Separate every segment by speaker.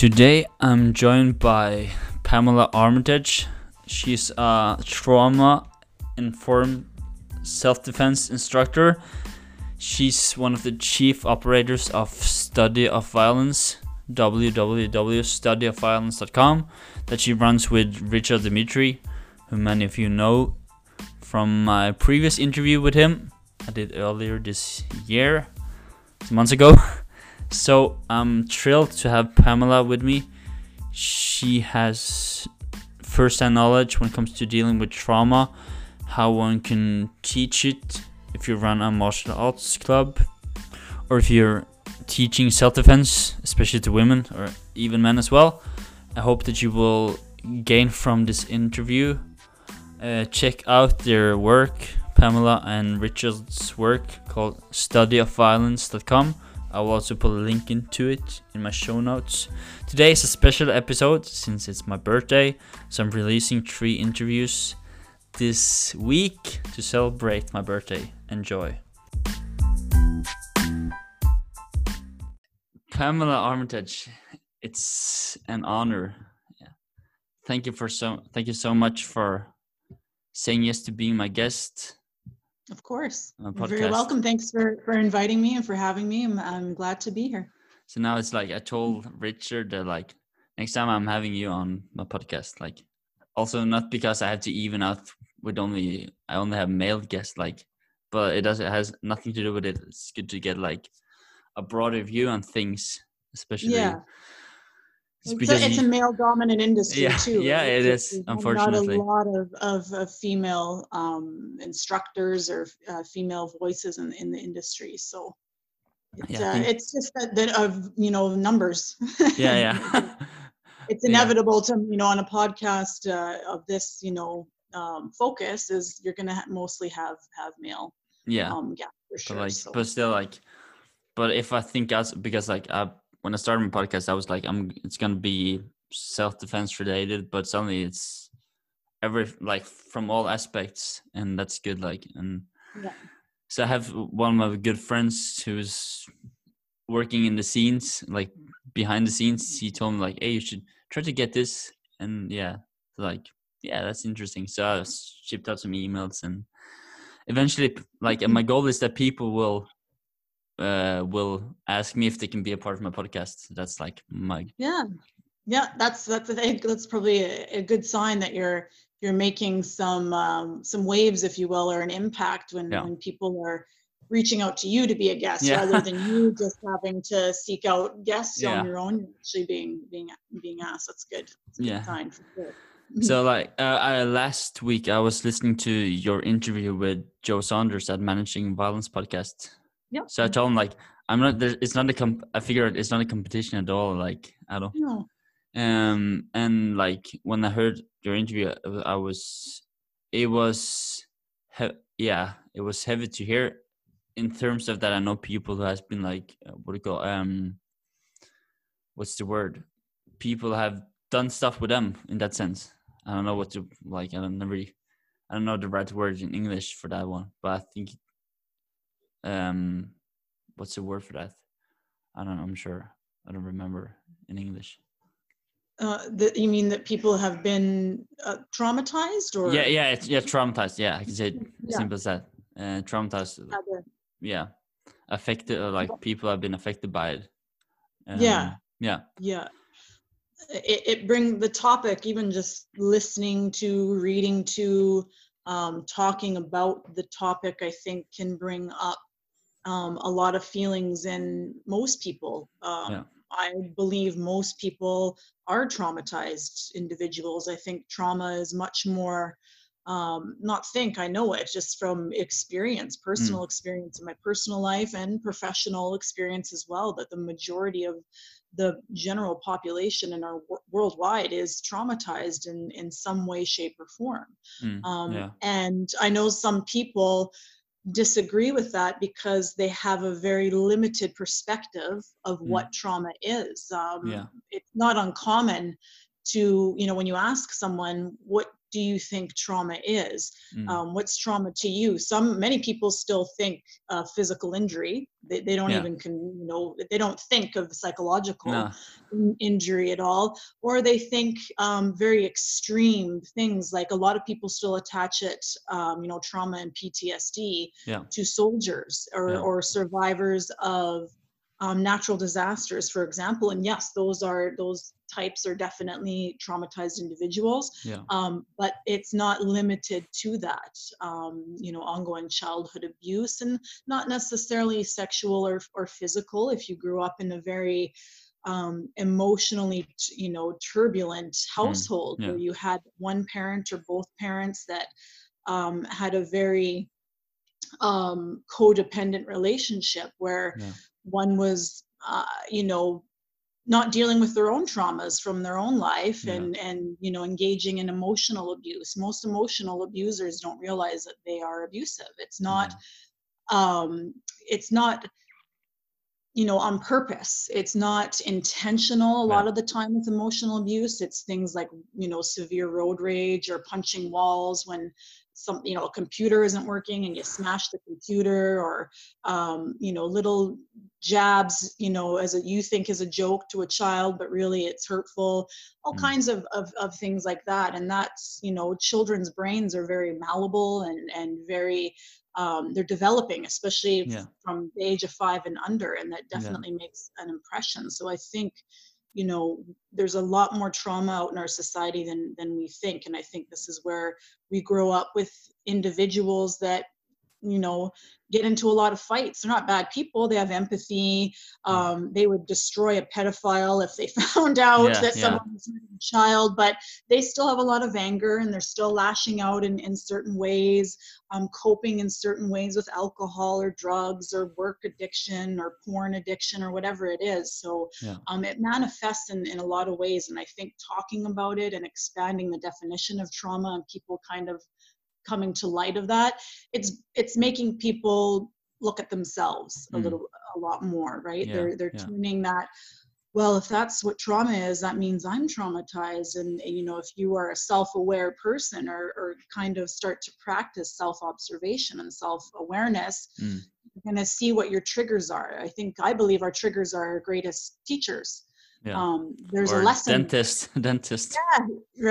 Speaker 1: Today I'm joined by Pamela Armitage. She's a trauma informed self defense instructor. She's one of the chief operators of Study of Violence, www.studyofviolence.com, that she runs with Richard Dimitri, who many of you know from my previous interview with him I did earlier this year, months ago. So I'm thrilled to have Pamela with me. She has first-hand knowledge when it comes to dealing with trauma, how one can teach it if you run a martial arts club, or if you're teaching self-defense, especially to women or even men as well. I hope that you will gain from this interview. Uh, check out their work, Pamela and Richard's work called studyofviolence.com. I will also put a link into it in my show notes. Today is a special episode since it's my birthday, so I'm releasing three interviews this week to celebrate my birthday. Enjoy. Pamela Armitage, it's an honor. Yeah. Thank you for so thank you so much for saying yes to being my guest.
Speaker 2: Of course. You're very welcome. Thanks for, for inviting me and for having me. I'm, I'm glad to be here.
Speaker 1: So now it's like I told Richard that like next time I'm having you on my podcast, like also not because I have to even out with only I only have male guests, like but it does it has nothing to do with it. It's good to get like a broader view on things, especially
Speaker 2: yeah. It's, it's, a, it's a, male dominant industry
Speaker 1: yeah,
Speaker 2: too.
Speaker 1: Yeah, it is. Unfortunately,
Speaker 2: not a lot of, of, of female um, instructors or uh, female voices in, in the industry. So it's, yeah, uh, it's just that, that of you know numbers.
Speaker 1: Yeah, yeah.
Speaker 2: it's inevitable yeah. to you know on a podcast uh, of this you know um, focus is you're gonna ha- mostly have have male.
Speaker 1: Yeah.
Speaker 2: Um, yeah, for sure.
Speaker 1: But like,
Speaker 2: so.
Speaker 1: but still like, but if I think as because like I when I started my podcast, I was like, I'm it's gonna be self defense related, but suddenly it's every like from all aspects, and that's good. Like, and
Speaker 2: yeah.
Speaker 1: so I have one of my good friends who's working in the scenes, like behind the scenes. He told me like, hey, you should try to get this, and yeah, like yeah, that's interesting. So I shipped out some emails and eventually like and my goal is that people will uh, will ask me if they can be a part of my podcast. That's like my
Speaker 2: yeah, yeah. That's that's I think that's probably a, a good sign that you're you're making some um, some waves, if you will, or an impact when yeah. when people are reaching out to you to be a guest yeah. rather than you just having to seek out guests yeah. on your own. actually being being being asked. That's good. That's
Speaker 1: yeah.
Speaker 2: Good sign for sure.
Speaker 1: so like uh, I, last week i was listening to your interview with joe saunders at managing violence podcast
Speaker 2: yeah.
Speaker 1: So I told him like I'm not. There, it's not a comp. I figured it's not a competition at all. Like at all.
Speaker 2: No.
Speaker 1: Um and like when I heard your interview, I was. It was, he- yeah, it was heavy to hear. In terms of that, I know people who has been like, uh, what do you call um. What's the word? People have done stuff with them in that sense. I don't know what to like. I don't really. I don't know the right word in English for that one, but I think um what's the word for that? I don't know i'm sure. I don't remember in english.
Speaker 2: Uh that you mean that people have been uh, traumatized or?
Speaker 1: Yeah yeah it's, yeah traumatized. Yeah i can say it yeah. simple as that. Uh, traumatized yeah. Affected uh, like people have been affected by it.
Speaker 2: Um, yeah.
Speaker 1: yeah.
Speaker 2: Yeah. It, it bring the topic even just listening to reading to um, talking about the topic i think can bring up um, a lot of feelings in most people. Um, yeah. I believe most people are traumatized individuals. I think trauma is much more, um, not think, I know it just from experience, personal mm. experience in my personal life and professional experience as well, that the majority of the general population in our worldwide is traumatized in, in some way, shape, or form.
Speaker 1: Mm. Um, yeah.
Speaker 2: And I know some people disagree with that because they have a very limited perspective of mm. what trauma is. Um,
Speaker 1: yeah.
Speaker 2: It's not uncommon to, you know, when you ask someone, what do you think trauma is
Speaker 1: Mm.
Speaker 2: um, what's trauma to you some many people still think uh, physical injury they, they don't
Speaker 1: Yeah.
Speaker 2: even can you know they don't think of psychological
Speaker 1: no.
Speaker 2: in- injury at all or they think um, very extreme things like a lot of people still attach it um, you know trauma and ptsd
Speaker 1: Yeah.
Speaker 2: to soldiers or,
Speaker 1: Yeah.
Speaker 2: or survivors of um, natural disasters for example and yes those are those types are definitely traumatized individuals
Speaker 1: Yeah.
Speaker 2: um, but it's not limited to that um, you know ongoing childhood abuse and not necessarily sexual or, or physical if you grew up in a very um, emotionally you know turbulent household
Speaker 1: yeah.
Speaker 2: where you had one parent or both parents that um, had a very um, codependent relationship where
Speaker 1: Yeah.
Speaker 2: One was uh, you know not dealing with their own traumas from their own life
Speaker 1: Yeah.
Speaker 2: and and you know engaging in emotional abuse. Most emotional abusers don't realize that they are abusive. It's not um it's not you know on purpose. It's not intentional a lot of the time with emotional abuse. It's things like you know severe road rage or punching walls when some you know a computer isn't working and you smash the computer or um, you know little jabs you know as a you think is a joke to a child but really it's hurtful all
Speaker 1: Mm.
Speaker 2: kinds of, of of things like that and that's you know children's brains are very malleable and and very um, they're developing especially
Speaker 1: Yeah.
Speaker 2: from the age of five and under and that
Speaker 1: Yeah.
Speaker 2: definitely makes an impression so i think you know there's a lot more trauma out in our society than than we think. And i think this is where we grow up with individuals that you know get into a lot of fights. They're not bad people. They have empathy. Um, they would destroy a pedophile if they found out
Speaker 1: Yeah,
Speaker 2: that
Speaker 1: yeah.
Speaker 2: someone was a child but they still have a lot of anger and they're still lashing out in, in certain ways um, coping in certain ways with alcohol or drugs or work addiction or porn addiction or whatever it is. So
Speaker 1: Yeah.
Speaker 2: um, it manifests in, in a lot of ways and i think talking about it and expanding the definition of trauma and people kind of coming to light of that it's it's making people look at themselves a
Speaker 1: Mm.
Speaker 2: little a lot more right
Speaker 1: Yeah,
Speaker 2: they're they're
Speaker 1: yeah.
Speaker 2: tuning that well if that's what trauma is that means i'm traumatized and you know if you are a self-aware person or, or kind of start to practice self-observation and self-awareness
Speaker 1: Mm.
Speaker 2: you're going to see what your triggers are i think i believe our triggers are our greatest teachers
Speaker 1: Yeah.
Speaker 2: um, there's
Speaker 1: or
Speaker 2: a lesson
Speaker 1: dentist. dentist.
Speaker 2: Yeah,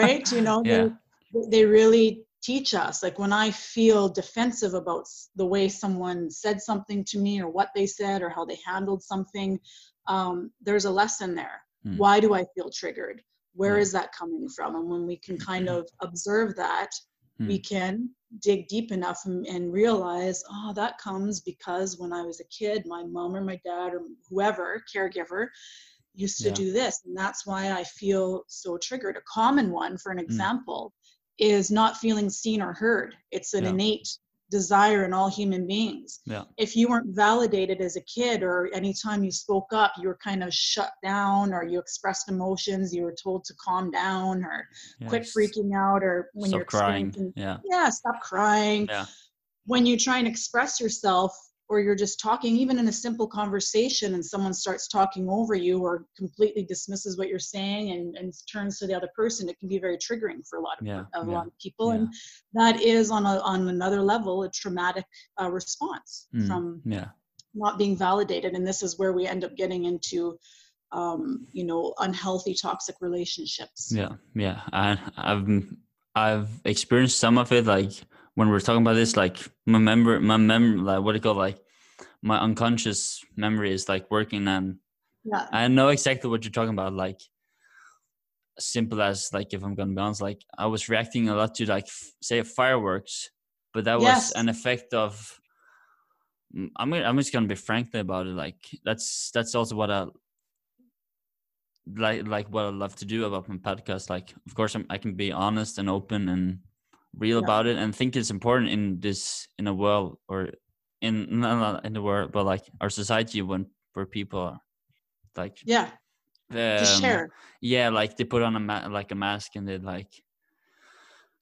Speaker 2: right you know
Speaker 1: Yeah.
Speaker 2: they, they really teach us like when i feel defensive about the way someone said something to me or what they said or how they handled something um, there's a lesson there
Speaker 1: Hmm.
Speaker 2: why do i feel triggered Where
Speaker 1: Yeah.
Speaker 2: is that coming from and when we can kind of observe that we
Speaker 1: Hmm.
Speaker 2: can dig deep enough and, and realize oh that comes because when i was a kid my mom or my dad or whoever caregiver used to
Speaker 1: Yeah.
Speaker 2: do this and that's why i feel so triggered a common one for an example is not feeling seen or heard it's an
Speaker 1: Yeah.
Speaker 2: innate desire in all human beings
Speaker 1: Yeah.
Speaker 2: if you weren't validated as a kid or anytime you spoke up you were kind of shut down or you expressed emotions you were told to calm down or quit freaking out or when you're
Speaker 1: Stop crying. Yeah.
Speaker 2: yeah stop crying
Speaker 1: Yeah.
Speaker 2: when you try and express yourself or you're just talking even in a simple conversation and someone starts talking over you or completely dismisses what you're saying and, and turns to the other person it can be very triggering for a lot of,
Speaker 1: Yeah,
Speaker 2: a
Speaker 1: yeah,
Speaker 2: lot of people
Speaker 1: yeah.
Speaker 2: and that is on a on another level a traumatic uh, response
Speaker 1: Mm.
Speaker 2: from
Speaker 1: Yeah.
Speaker 2: not being validated and this is where we end up getting into um, you know unhealthy toxic relationships
Speaker 1: Yeah, yeah. I, I've I've experienced some of it. Like when we're talking about this, like my member, my mem, like what do you call like my unconscious memory is like working, and
Speaker 2: yeah
Speaker 1: I know exactly what you're talking about. Like simple as like if I'm gonna be honest, like I was reacting a lot to like f- say fireworks, but that was an effect of. I'm I'm just gonna be frankly about it. Like that's that's also what I like like what I love to do about my podcast. Like, of course, I'm, I can be honest and open and real
Speaker 2: Yeah.
Speaker 1: about it, and think it's important in this in a world or in not in the world, but like our society when where people are like
Speaker 2: yeah to
Speaker 1: um,
Speaker 2: share
Speaker 1: yeah, like they put on a ma- like a mask and they like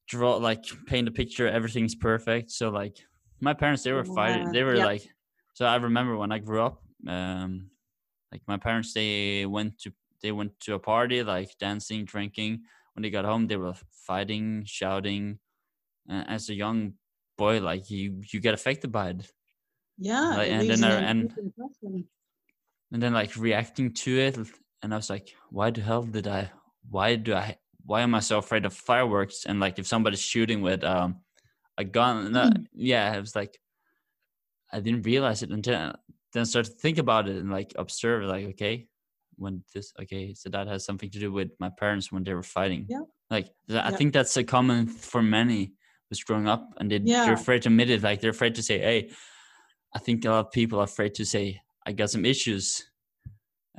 Speaker 1: draw like paint a picture. Everything's perfect. So like my parents, they were fighting. They were
Speaker 2: yep.
Speaker 1: like. So I remember when I grew up, um, like my parents, they went to they went to a party, like dancing, drinking. when they got home they were fighting shouting and as a young boy like you you get affected by it
Speaker 2: Yeah.
Speaker 1: Like, and then
Speaker 2: an
Speaker 1: I- and- and then like reacting to it and i was like why the hell did i why do i why am i so afraid of fireworks and like if somebody's shooting with um a gun
Speaker 2: Mm.
Speaker 1: yeah it was like i didn't realize it until then I started to think about it and like observe like okay when this okay so that has something to do with my parents when they were fighting
Speaker 2: Yeah.
Speaker 1: like i
Speaker 2: Yeah.
Speaker 1: think that's a common for many who's growing up and they,
Speaker 2: Yeah.
Speaker 1: they're afraid to admit it like they're afraid to say hey i think a lot of people are afraid to say i got some issues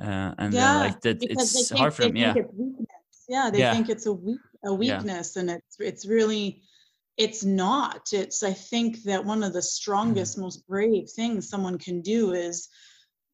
Speaker 1: uh, and
Speaker 2: Yeah,
Speaker 1: like that it's hard for them yeah.
Speaker 2: Yeah, they
Speaker 1: Yeah.
Speaker 2: think it's a weak a weakness, and it's it's really it's not. It's I think that one of the strongest,
Speaker 1: Mm-hmm.
Speaker 2: most brave things someone can do is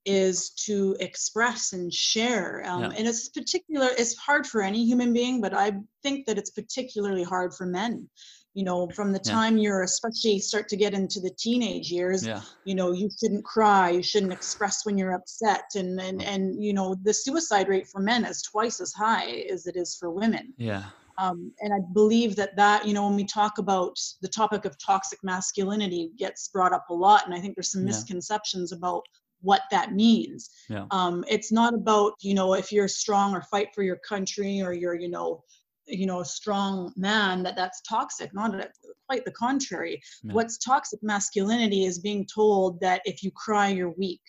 Speaker 2: is to express and share. Um,
Speaker 1: Yeah.
Speaker 2: And it's particular. It's hard for any human being, but I think that it's particularly hard for men. You know, from the
Speaker 1: Yeah.
Speaker 2: time you're especially start to get into the teenage years,
Speaker 1: yeah
Speaker 2: you know you shouldn't cry you shouldn't express when you're upset and and and you know the suicide rate for men is twice as high as it is for women
Speaker 1: yeah
Speaker 2: um, and i believe that that you know when we talk about the topic of toxic masculinity gets brought up a lot and i think there's some
Speaker 1: Yeah.
Speaker 2: misconceptions about what that means
Speaker 1: Yeah.
Speaker 2: um, it's not about you know if you're strong or fight for your country or you're you know you know a strong man that that's toxic not quite the contrary.
Speaker 1: Yeah.
Speaker 2: what's toxic masculinity is being told that if you cry you're weak.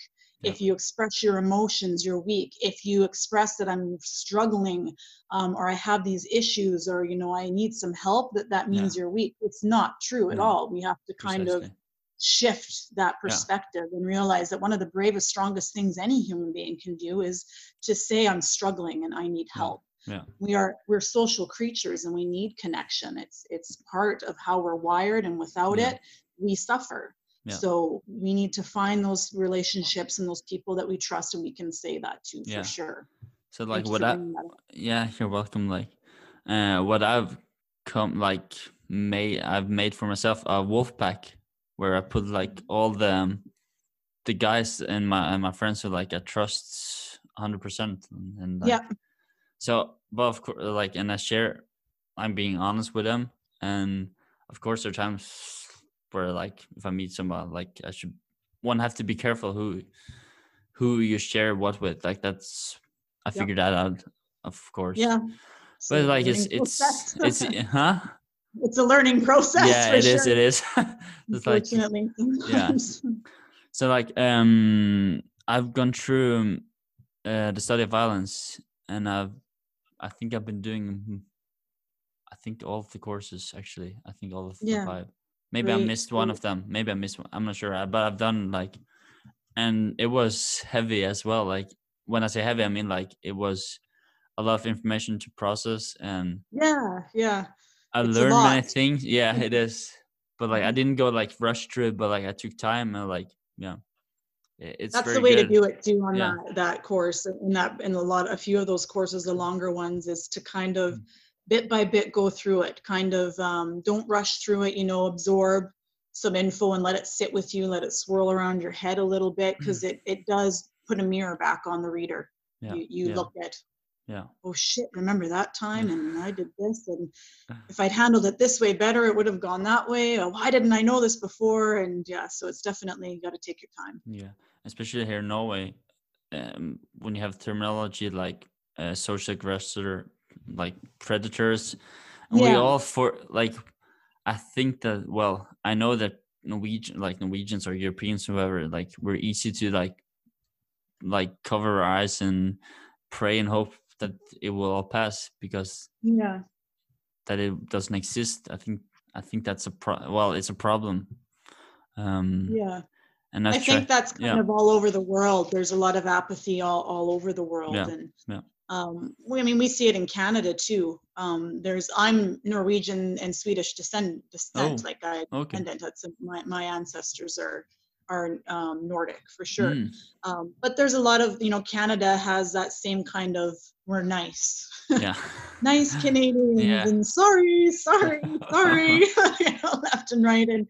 Speaker 2: If you express your emotions you're weak. If you express that i'm struggling um, or i have these issues or you know i need some help that that means you're weak. It's not true at
Speaker 1: No,
Speaker 2: all. We have to kind of shift that
Speaker 1: Yeah.
Speaker 2: perspective and realize that one of the bravest strongest things any human being can do is to say i'm struggling and i need
Speaker 1: Yeah.
Speaker 2: help
Speaker 1: Yeah.
Speaker 2: we are we're social creatures and we need connection it's it's part of how we're wired and without
Speaker 1: Yeah.
Speaker 2: it we suffer
Speaker 1: Yeah.
Speaker 2: so we need to find those relationships and those people that we trust and we can say that to for sure
Speaker 1: So like
Speaker 2: you
Speaker 1: what I
Speaker 2: bringing that up.
Speaker 1: yeah you're welcome like uh what I've come like made I've made for myself a wolf pack where I put like all the um, the guys and my and my friends who like I trust hundred percent and like,
Speaker 2: yeah
Speaker 1: so but of course like and I share I'm being honest with them. And of course there are times where like if I meet someone like I should one have to be careful who who you share what with. Like that's I figured that out of course.
Speaker 2: Yeah.
Speaker 1: But like it's it's it's huh?
Speaker 2: It's a learning process
Speaker 1: yeah it is
Speaker 2: sure,
Speaker 1: it is. It's like yeah. so like um I've gone through um, uh, the study of violence and I've I think I've been doing mm, I think all of the courses actually. I think all of the
Speaker 2: Yeah.
Speaker 1: five. Maybe I missed one of them. Maybe I missed one. I'm not sure. Uh, but I've done like and it was heavy as well. Like when I say heavy I mean like it was a lot of information to process and
Speaker 2: yeah yeah.
Speaker 1: I
Speaker 2: It's a
Speaker 1: learned many things. Yeah, it is. But like I
Speaker 2: Mhm.
Speaker 1: didn't go like rush through it, but like I took time and like yeah, it's
Speaker 2: that's the way
Speaker 1: good.
Speaker 2: to do it too on
Speaker 1: Yeah.
Speaker 2: that that course and that and a lot a few of those courses the longer ones is to kind of
Speaker 1: Mm.
Speaker 2: bit by bit go through it kind of um, don't rush through it you know absorb some info and let it sit with you let it swirl around your head a little bit because it, it does put a mirror back on the reader
Speaker 1: Yeah,
Speaker 2: you, you
Speaker 1: yeah.
Speaker 2: look at
Speaker 1: Yeah,
Speaker 2: oh shit remember that time? And i did this and if i'd handled it this way better it would have gone that way or why didn't i know this before? And yeah so it's definitely got to take your time.
Speaker 1: Yeah. Especially here in Norway, um, when you have terminology like uh, social aggressor, like predators, and we all for like, I think that well, I know that Norwegian, like Norwegians or Europeans, whoever, like we're easy to like, like cover our eyes and pray and hope that it will all pass because
Speaker 2: yeah
Speaker 1: that it doesn't exist i think i think that's a pro- well it's a problem um
Speaker 2: yeah
Speaker 1: and
Speaker 2: I think that's kind
Speaker 1: yeah.
Speaker 2: of all over the world. There's a lot of apathy all, all over the world.
Speaker 1: Yeah,
Speaker 2: And
Speaker 1: yeah.
Speaker 2: um, we, I mean, we see it in Canada too. Um, there's, I'm Norwegian and Swedish descent, descent
Speaker 1: Oh,
Speaker 2: like I
Speaker 1: okay
Speaker 2: descendant. That's my, my ancestors are, are um, Nordic for sure.
Speaker 1: Mm,
Speaker 2: Um, but there's a lot of, you know, Canada has that same kind of, we're nice.
Speaker 1: yeah
Speaker 2: nice Canadians
Speaker 1: Yeah.
Speaker 2: and sorry, sorry, sorry, you know, left and right. And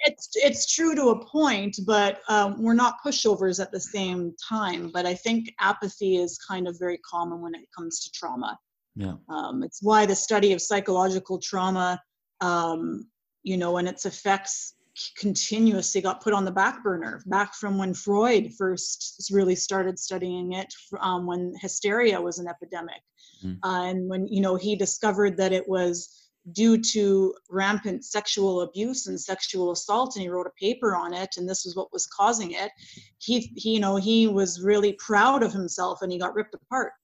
Speaker 2: it's it's true to a point, but um, we're not pushovers at the same time. But I think apathy is kind of very common when it comes to trauma.
Speaker 1: Yeah.
Speaker 2: Um, it's why the study of psychological trauma, um, you know, and its effects continuously got put on the back burner back from when Freud first really started studying it um, when hysteria was an epidemic.
Speaker 1: Mm.
Speaker 2: Uh, and when, you know, he discovered that it was due to rampant sexual abuse and sexual assault and he wrote a paper on it and this was what was causing it he, he you know he was really proud of himself and he got ripped apart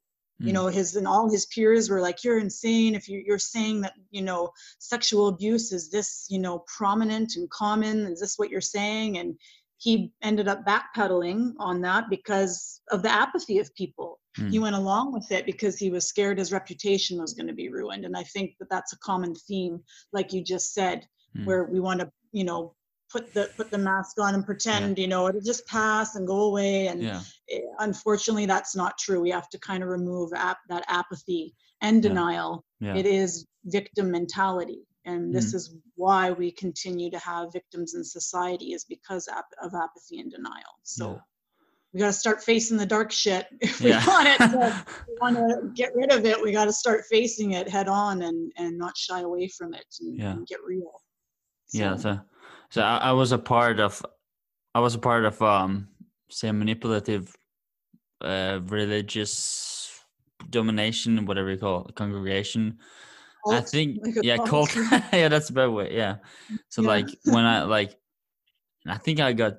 Speaker 2: you
Speaker 1: Mm.
Speaker 2: know his and all his peers were like you're insane if you, you're saying that you know sexual abuse is this you know prominent and common is this what you're saying and he ended up backpedaling on that because of the apathy of people
Speaker 1: Mm.
Speaker 2: he went along with it because he was scared his reputation was going to be ruined and i think that that's a common theme like you just said
Speaker 1: Mm.
Speaker 2: where we want to you know put the put the mask on and pretend you know it'll just pass and go away and
Speaker 1: yeah.
Speaker 2: eh, unfortunately that's not true we have to kind of remove ap- that apathy and denial
Speaker 1: Yeah.
Speaker 2: it is victim mentality and this is why we continue to have victims in society is because ap- of apathy and denial so
Speaker 1: Yeah.
Speaker 2: we got to start facing the dark shit if we
Speaker 1: Yeah.
Speaker 2: want it to, we want to get rid of it we got to start facing it head on and and not shy away from it and,
Speaker 1: Yeah.
Speaker 2: and get real
Speaker 1: yeah
Speaker 2: So,
Speaker 1: so so I, I was a part of i was a part of um say manipulative uh religious domination whatever you call it congregation. I think
Speaker 2: like
Speaker 1: yeah
Speaker 2: cult.
Speaker 1: cult. Yeah that's a better way yeah. So
Speaker 2: Yeah.
Speaker 1: like when i like i think i got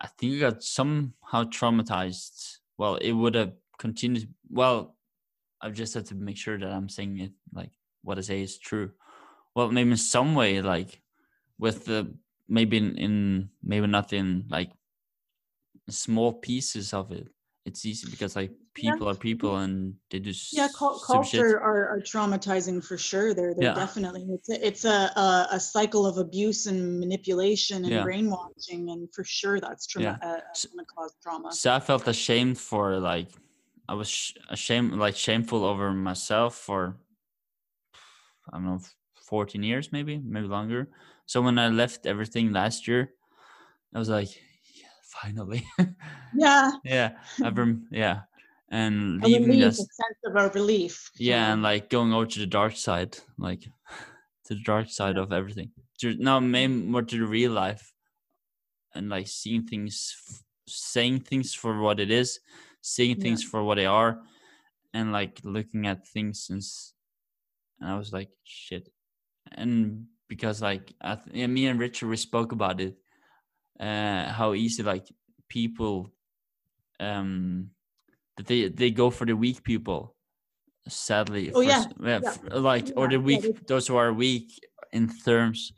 Speaker 1: i think i got somehow traumatized. Well it would have continued well I've just had to make sure that i'm saying it like what i say is true. Well maybe in some way like with the maybe in, in maybe not in like small pieces of it it's easy because like
Speaker 2: Yeah.
Speaker 1: people are people and they do
Speaker 2: yeah
Speaker 1: shit.
Speaker 2: culture are, are traumatizing for sure they're, they're
Speaker 1: Yeah.
Speaker 2: definitely it's a, it's a, a a cycle of abuse and manipulation and
Speaker 1: Yeah.
Speaker 2: brainwashing and for sure that's trauma
Speaker 1: Yeah.
Speaker 2: uh,
Speaker 1: S-
Speaker 2: gonna cause trauma
Speaker 1: so i felt ashamed for like i was sh- ashamed like shameful over myself for i don't know 14 years maybe maybe longer so when i left everything last year i was like yeah, finally.
Speaker 2: Yeah.
Speaker 1: Yeah i've yeah. And leaving
Speaker 2: relief,
Speaker 1: this
Speaker 2: sense of a relief
Speaker 1: yeah and like going over to the dark side like to the dark side of everything. To no maybe more to the real life and like seeing things saying things for what it is seeing
Speaker 2: Yeah.
Speaker 1: things for what they are and like looking at things and s- and i was like shit. And because like I th- yeah, me and richard we spoke about it uh how easy like people um that they they go for the weak people sadly.
Speaker 2: Oh,
Speaker 1: for
Speaker 2: yeah,
Speaker 1: yeah,
Speaker 2: yeah,
Speaker 1: f- like or the weak those who are weak in terms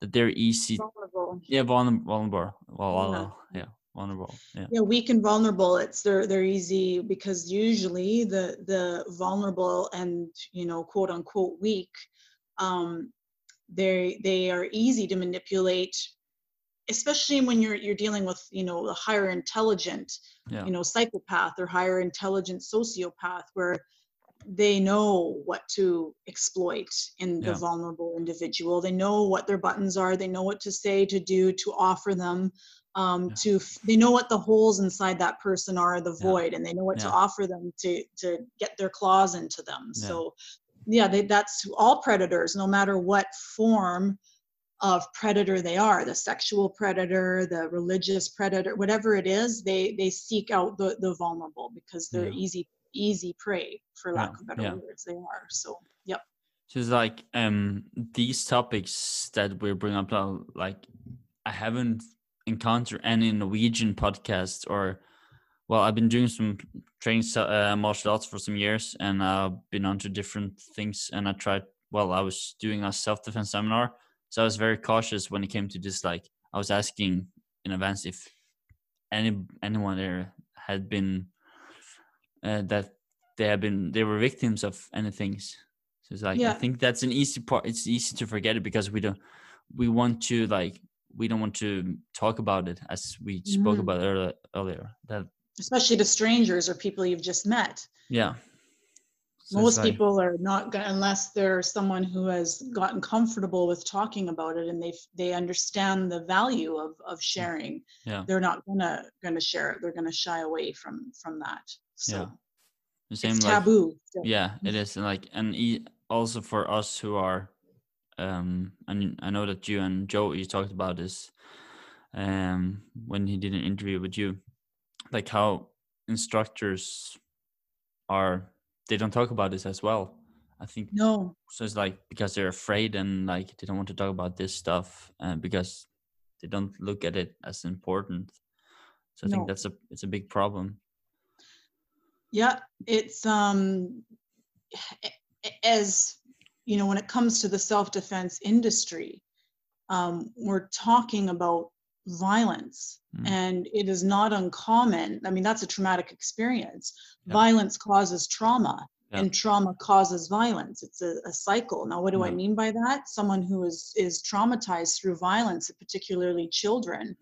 Speaker 1: that they're easy
Speaker 2: vulnerable.
Speaker 1: Yeah vulnerable. Vulnerable
Speaker 2: Yeah.
Speaker 1: yeah vulnerable. Yeah.
Speaker 2: Yeah weak and vulnerable it's they're they're easy because usually the the vulnerable and you know quote unquote weak um they they are easy to manipulate especially when you're you're dealing with you know a higher intelligent
Speaker 1: yeah.
Speaker 2: you know psychopath or higher intelligent sociopath where they know what to exploit in the
Speaker 1: Yeah.
Speaker 2: vulnerable individual. They know what their buttons are. They know what to say to do to offer them um,
Speaker 1: Yeah.
Speaker 2: to they know what the holes inside that person are the void and they know what to offer them to to get their claws into them. So yeah they, that's all predators no matter what form of predator they are the sexual predator the religious predator whatever it is they they seek out the the vulnerable because they're
Speaker 1: Yeah.
Speaker 2: easy easy prey for lack
Speaker 1: Yeah,
Speaker 2: of better
Speaker 1: yeah.
Speaker 2: words they are so yep
Speaker 1: So it's like um these topics that we bring up now, like I haven't encountered any Norwegian podcast or well, I've been doing some training uh, martial arts for some years, and I've been onto different things. And I tried. Well, I was doing a self defense seminar, so I was very cautious when it came to this. Like I was asking in advance if any anyone there had been uh, that they have been they were victims of any things. So it's like I think that's an easy part. It's easy to forget it because we don't we want to like we don't want to talk about it as we spoke
Speaker 2: Mhm.
Speaker 1: about earlier. Earlier that
Speaker 2: especially to strangers or people you've just met
Speaker 1: yeah. So
Speaker 2: most people are not unless they're someone who has gotten comfortable with talking about it and they they understand the value of of sharing
Speaker 1: Yeah.
Speaker 2: they're not gonna gonna share it they're gonna shy away from from that so
Speaker 1: Yeah. the same
Speaker 2: it's
Speaker 1: like
Speaker 2: taboo. still.
Speaker 1: yeah it is and like and e- also for us who are um and i know that you and joe you talked about this um when he did an interview with you like how instructors are they don't talk about this as well. I think
Speaker 2: No,
Speaker 1: so it's like because they're afraid and like they don't want to talk about this stuff uh, because they don't look at it as important. So i think that's a it's a big problem.
Speaker 2: Yeah, it's um as you know when it comes to the self-defense industry, um, we're talking about violence
Speaker 1: Mm.
Speaker 2: and it is not uncommon. I mean, that's a traumatic experience.
Speaker 1: Yeah.
Speaker 2: Violence causes trauma
Speaker 1: Yeah.
Speaker 2: and trauma causes violence. It's a, a cycle. Now, what do I mean by that? Someone who is is traumatized through violence, particularly children.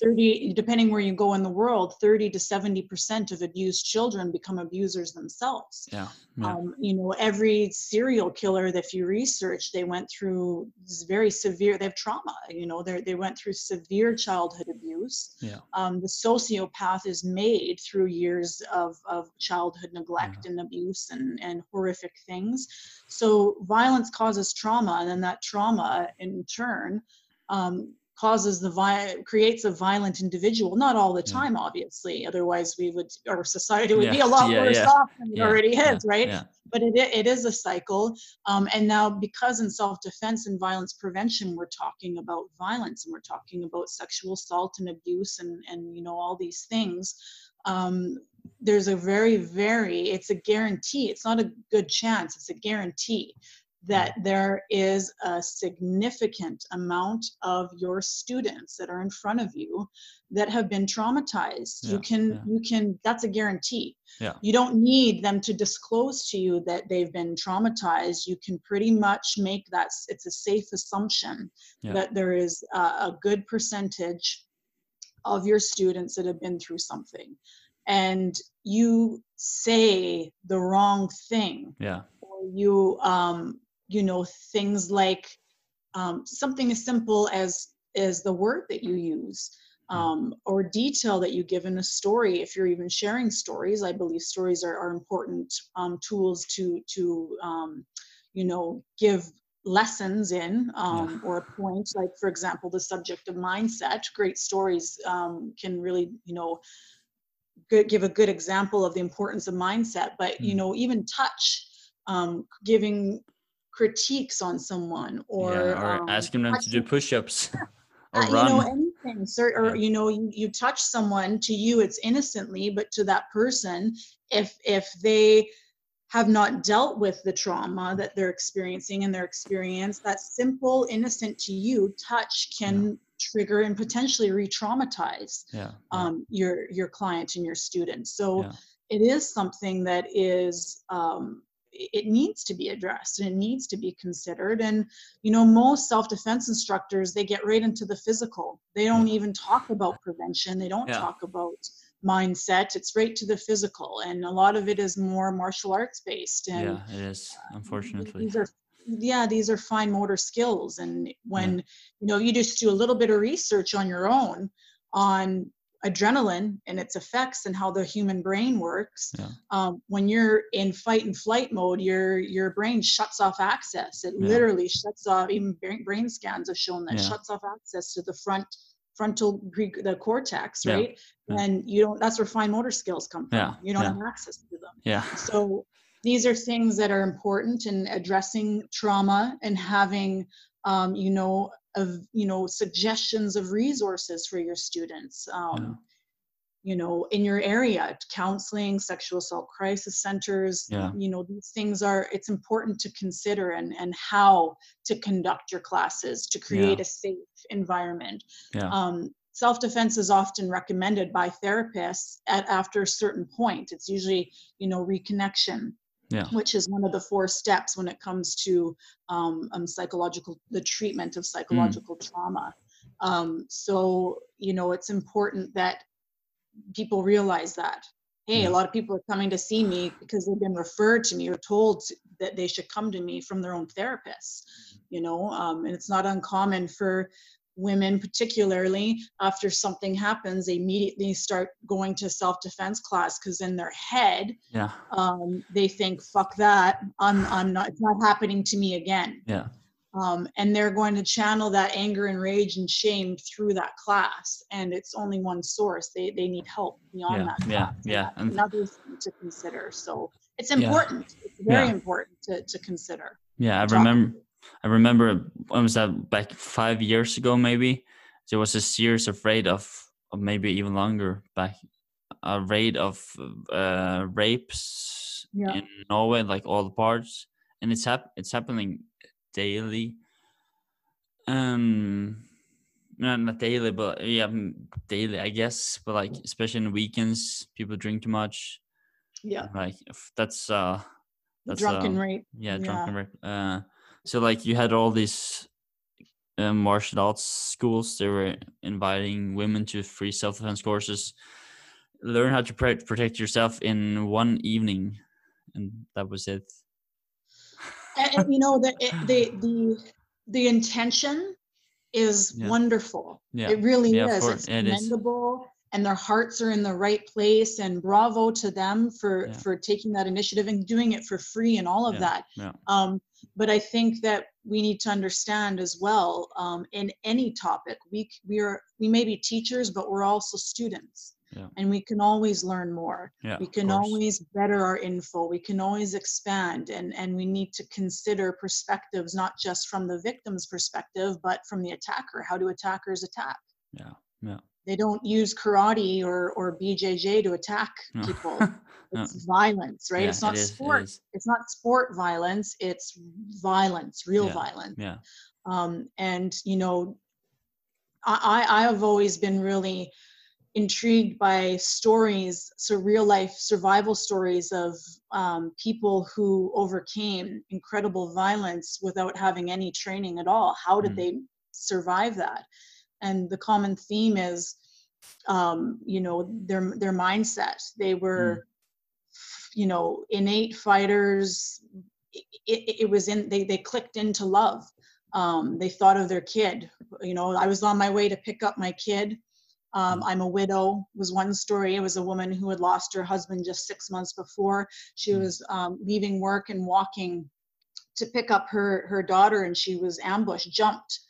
Speaker 1: Yeah.
Speaker 2: 30 depending where you go in the world 30 to 70 percent of abused children become abusers themselves
Speaker 1: yeah yeah
Speaker 2: um, you know every serial killer that you research they went through very severe they have trauma you know they they went through severe childhood abuse
Speaker 1: yeah
Speaker 2: um, the sociopath is made through years of, of childhood neglect and abuse and, and horrific things. So violence causes trauma, and then that trauma in turn um, causes the vi- creates a violent individual. Not all the
Speaker 1: Yeah.
Speaker 2: time, obviously. Otherwise, we would our society would be a lot
Speaker 1: yeah,
Speaker 2: worse off than it already is, right? but it, it is a cycle um, and now because in self-defense and violence prevention we're talking about violence and we're talking about sexual assault and abuse and and you know all these things um, there's a very very it's a guarantee it's not a good chance it's a guarantee that there is a significant amount of your students that are in front of you that have been traumatized. You can
Speaker 1: yeah.
Speaker 2: you can that's a guarantee.
Speaker 1: Yeah.
Speaker 2: You don't need them to disclose to you that they've been traumatized. You can pretty much make that it's a safe assumption
Speaker 1: Yeah.
Speaker 2: that there is a, a good percentage of your students that have been through something. And you say the wrong thing.
Speaker 1: Yeah.
Speaker 2: You um you know things like um, something as simple as as the word that you use um, or detail that you give in a story. If you're even sharing stories i believe stories are, are important um, tools to to um, you know give lessons in um, or a point. Like for example the subject of mindset. Great stories um, can really you know good, give a good example of the importance of mindset. But you
Speaker 1: Mm.
Speaker 2: know even touch um, giving critiques on someone or,
Speaker 1: yeah, or
Speaker 2: um,
Speaker 1: asking them to do push-ups or
Speaker 2: uh,
Speaker 1: run
Speaker 2: you know anything sir or
Speaker 1: Yeah.
Speaker 2: you know you, you touch someone to you it's innocently but to that person if if they have not dealt with the trauma that they're experiencing in their experience that simple innocent to you touch can trigger and potentially re-traumatize
Speaker 1: yeah yeah,
Speaker 2: um, your your client and your students so
Speaker 1: Yeah.
Speaker 2: it is something that is um, it needs to be addressed and it needs to be considered. And you know most self-defense instructors they get right into the physical. They don't even talk about prevention. They don't
Speaker 1: Yeah.
Speaker 2: talk about mindset. It's right to the physical. And a lot of it is more martial arts based. And
Speaker 1: yeah it is uh, unfortunately.
Speaker 2: these are yeah these are fine motor skills. And when you know you just do a little bit of research on your own on adrenaline and its effects and how the human brain works
Speaker 1: Yeah.
Speaker 2: um, when you're in fight and flight mode your your brain shuts off access it
Speaker 1: Yeah.
Speaker 2: literally shuts off even brain, brain scans have shown that
Speaker 1: Yeah.
Speaker 2: shuts off access to the front frontal the cortex right and you don't that's where fine motor skills come from
Speaker 1: Yeah.
Speaker 2: you don't
Speaker 1: Yeah.
Speaker 2: have access to them
Speaker 1: yeah
Speaker 2: so these are things that are important in addressing trauma and having, um, you know, of you know suggestions of resources for your students. Um, You know, in your area, counseling, sexual assault crisis centers.
Speaker 1: Yeah.
Speaker 2: You know, these things are. It's important to consider and and how to conduct your classes to create
Speaker 1: Yeah.
Speaker 2: a safe environment
Speaker 1: yeah
Speaker 2: um, self-defense is often recommended by therapists at after a certain point it's usually you know reconnection
Speaker 1: yeah.
Speaker 2: which is one of the four steps when it comes to um, um, psychological the treatment of psychological trauma. Um, so you know it's important that people realize that hey
Speaker 1: Yeah.
Speaker 2: a lot of people are coming to see me because they've been referred to me or told that they should come to me from their own therapists you know um, and it's not uncommon for women particularly after something happens they immediately start going to self-defense class because in their head
Speaker 1: yeah.
Speaker 2: um, they think fuck that. I'm i'm not it's not happening to me again.
Speaker 1: Yeah.
Speaker 2: Um, and they're going to channel that anger and rage and shame through that class and it's only one source. They they need help beyond
Speaker 1: Yeah,
Speaker 2: that
Speaker 1: yeah, yeah,
Speaker 2: that's
Speaker 1: and-
Speaker 2: another thing to consider. So it's
Speaker 1: Yeah.
Speaker 2: important. It's very
Speaker 1: Yeah.
Speaker 2: important to, to consider.
Speaker 1: Yeah, I remember. I remember. When was that? Back five years ago, maybe. There was a series of raid of, of maybe even longer back, a raid of uh, rapes
Speaker 2: Yeah.
Speaker 1: in Norway, like all the parts, and it's hap- It's happening daily. Um, no, not daily, but yeah, daily, I guess. But like, especially in weekends, people drink too much.
Speaker 2: yeah
Speaker 1: Like, that's uh, that's
Speaker 2: drunken
Speaker 1: um,
Speaker 2: rape
Speaker 1: yeah,
Speaker 2: Yeah.
Speaker 1: drunken rape. Uh, so like you had all these uh, martial arts schools. They were inviting women to free self defense courses. Learn how to protect yourself in one evening, and that was it.
Speaker 2: and, you know the it- the the the intention is
Speaker 1: Yeah.
Speaker 2: wonderful
Speaker 1: Yeah,
Speaker 2: it really
Speaker 1: Yeah,
Speaker 2: is it's
Speaker 1: it is.
Speaker 2: commendable and their hearts are in the right place and bravo to them for for taking that initiative and doing it for free and all of that
Speaker 1: yeah.
Speaker 2: um, but i think that we need to understand as well um, in any topic we we are we may be teachers but we're also students.
Speaker 1: Yeah.
Speaker 2: and we can always learn more.
Speaker 1: Yeah,
Speaker 2: we can always better our info. We can always expand and and we need to consider perspectives not just from the victim's perspective but from the attacker how do attackers attack?
Speaker 1: Yeah, yeah.
Speaker 2: They don't use karate or or bjj to attack
Speaker 1: No.
Speaker 2: people
Speaker 1: No.
Speaker 2: it's violence right
Speaker 1: Yeah,
Speaker 2: it's not
Speaker 1: it is,
Speaker 2: sport
Speaker 1: is.
Speaker 2: it's not sport violence it's violence real
Speaker 1: Yeah,
Speaker 2: violence
Speaker 1: Yeah,
Speaker 2: um, and you know I, I I have always been really intrigued by stories so real life survival stories of um, people who overcame incredible violence without having any training at all how did
Speaker 1: Mm.
Speaker 2: they survive that and the common theme is um, you know their their mindset. They were you know innate fighters. It, it, it was in they they clicked into love. Um, they thought of their kid. You know i was on my way to pick up my kid. Um, i'm a widow was one story. It was a woman who had lost her husband just six months before. She
Speaker 1: Mm.
Speaker 2: was um, leaving work and walking to pick up her her daughter and she was ambushed jumped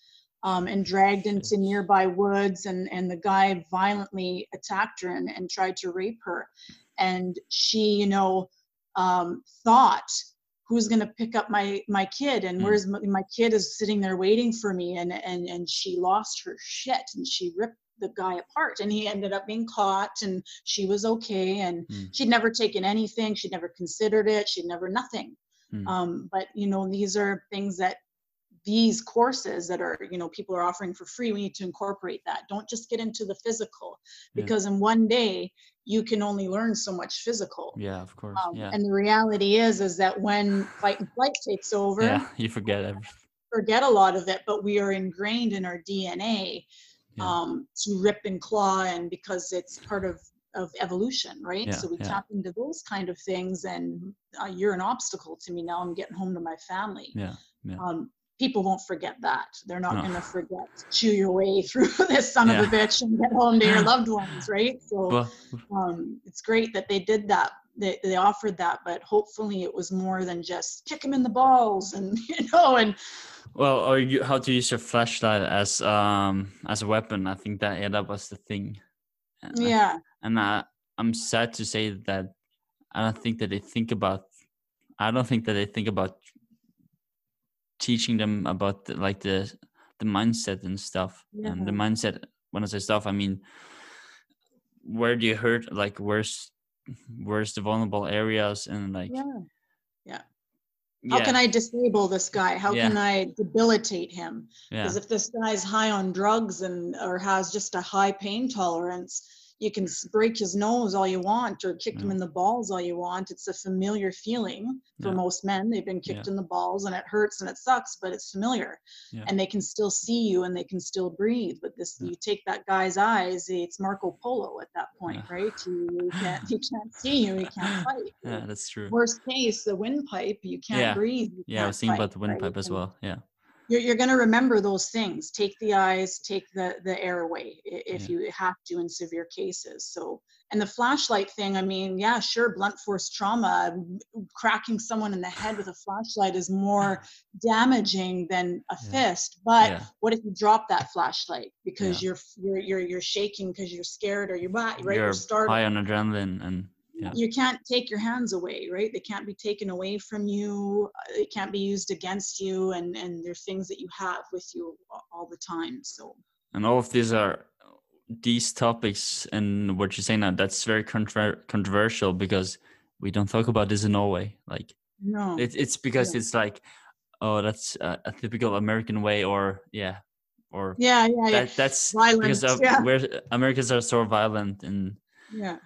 Speaker 2: um, and dragged into nearby woods and and the guy violently attacked her and, and tried to rape her and she you know um, thought who's going to pick up my my kid and
Speaker 1: Mm.
Speaker 2: where's my, my kid is sitting there waiting for me and and and she lost her shit and she ripped the guy apart and he ended up being caught and she was okay and
Speaker 1: Mm.
Speaker 2: she'd never taken anything she'd never considered it she'd never nothing
Speaker 1: Mm.
Speaker 2: um, but you know these are things that these courses that are you know people are offering for free we need to incorporate that don't just get into the physical
Speaker 1: Yeah.
Speaker 2: because in one day you can only learn so much physical
Speaker 1: yeah, of course.
Speaker 2: um,
Speaker 1: yeah,
Speaker 2: and the reality is is that when fight and flight takes over
Speaker 1: yeah. You forget everything.
Speaker 2: forget a lot of it but we are ingrained in our dna
Speaker 1: Yeah.
Speaker 2: um, to rip and claw and because it's part of of evolution right
Speaker 1: Yeah,
Speaker 2: so we
Speaker 1: yeah.
Speaker 2: tap into those kind of things and uh, you're an obstacle to me now i'm getting home to my family
Speaker 1: Yeah, yeah.
Speaker 2: um, people won't forget that they're not
Speaker 1: No.
Speaker 2: going to forget chew your way through this son of a bitch and get home to your loved ones right so um, it's great that they did that they, they offered that but hopefully it was more than just kick him in the balls and you know and
Speaker 1: Well, or you, how to use your flashlight as um as a weapon. I think that yeah, that was the thing. And I-
Speaker 2: yeah
Speaker 1: and I I'm sad to say that I don't think that they think about. I don't think that they think about teaching them about the, like the the mindset and stuff. And the mindset when I say stuff, I mean where do you hurt? Like where's where's the vulnerable areas and like
Speaker 2: yeah how can i disable this guy how
Speaker 1: Yeah.
Speaker 2: can i debilitate him
Speaker 1: yeah
Speaker 2: because if this guy's high on drugs and or has just a high pain tolerance you can break his nose all you want or kick him
Speaker 1: mm.
Speaker 2: in the balls all you want it's a familiar feeling for
Speaker 1: Yeah.
Speaker 2: most men they've been kicked in the balls and it hurts and it sucks but it's familiar
Speaker 1: Yeah.
Speaker 2: and they can still see you and they can still breathe but this
Speaker 1: Yeah.
Speaker 2: you take that guy's eyes it's marco polo at that point
Speaker 1: Yeah.
Speaker 2: right you, you can't he can't see you he can't fight
Speaker 1: yeah that's true.
Speaker 2: worst case the windpipe you can't
Speaker 1: Yeah.
Speaker 2: breathe you
Speaker 1: Yeah, I was thinking
Speaker 2: fight,
Speaker 1: about the windpipe
Speaker 2: right?
Speaker 1: as well. Yeah.
Speaker 2: You're, you're going to remember those things take the eyes take the the airway if
Speaker 1: Yeah.
Speaker 2: you have to in severe cases so and the flashlight thing i mean yeah sure blunt force trauma cracking someone in the head with a flashlight is more damaging than a
Speaker 1: Yeah.
Speaker 2: fist but
Speaker 1: Yeah.
Speaker 2: what if you drop that flashlight because you're you're you're, you're shaking because you're scared or you're right
Speaker 1: You're
Speaker 2: you're startled
Speaker 1: high on adrenaline and yeah.
Speaker 2: you can't take your hands away right? They can't be taken away from you uh, it can't be used against you and and they're things that you have with you all the time so.
Speaker 1: And all of these are these topics and what you're saying now that's very contra- controversial because we don't talk about this in Norway like
Speaker 2: no.
Speaker 1: it, it's because
Speaker 2: Yeah.
Speaker 1: it's like oh that's a, a typical American way or yeah or
Speaker 2: yeah yeah yeah.
Speaker 1: that that's
Speaker 2: violence
Speaker 1: because of
Speaker 2: yeah.
Speaker 1: where Americans are so violent and
Speaker 2: yeah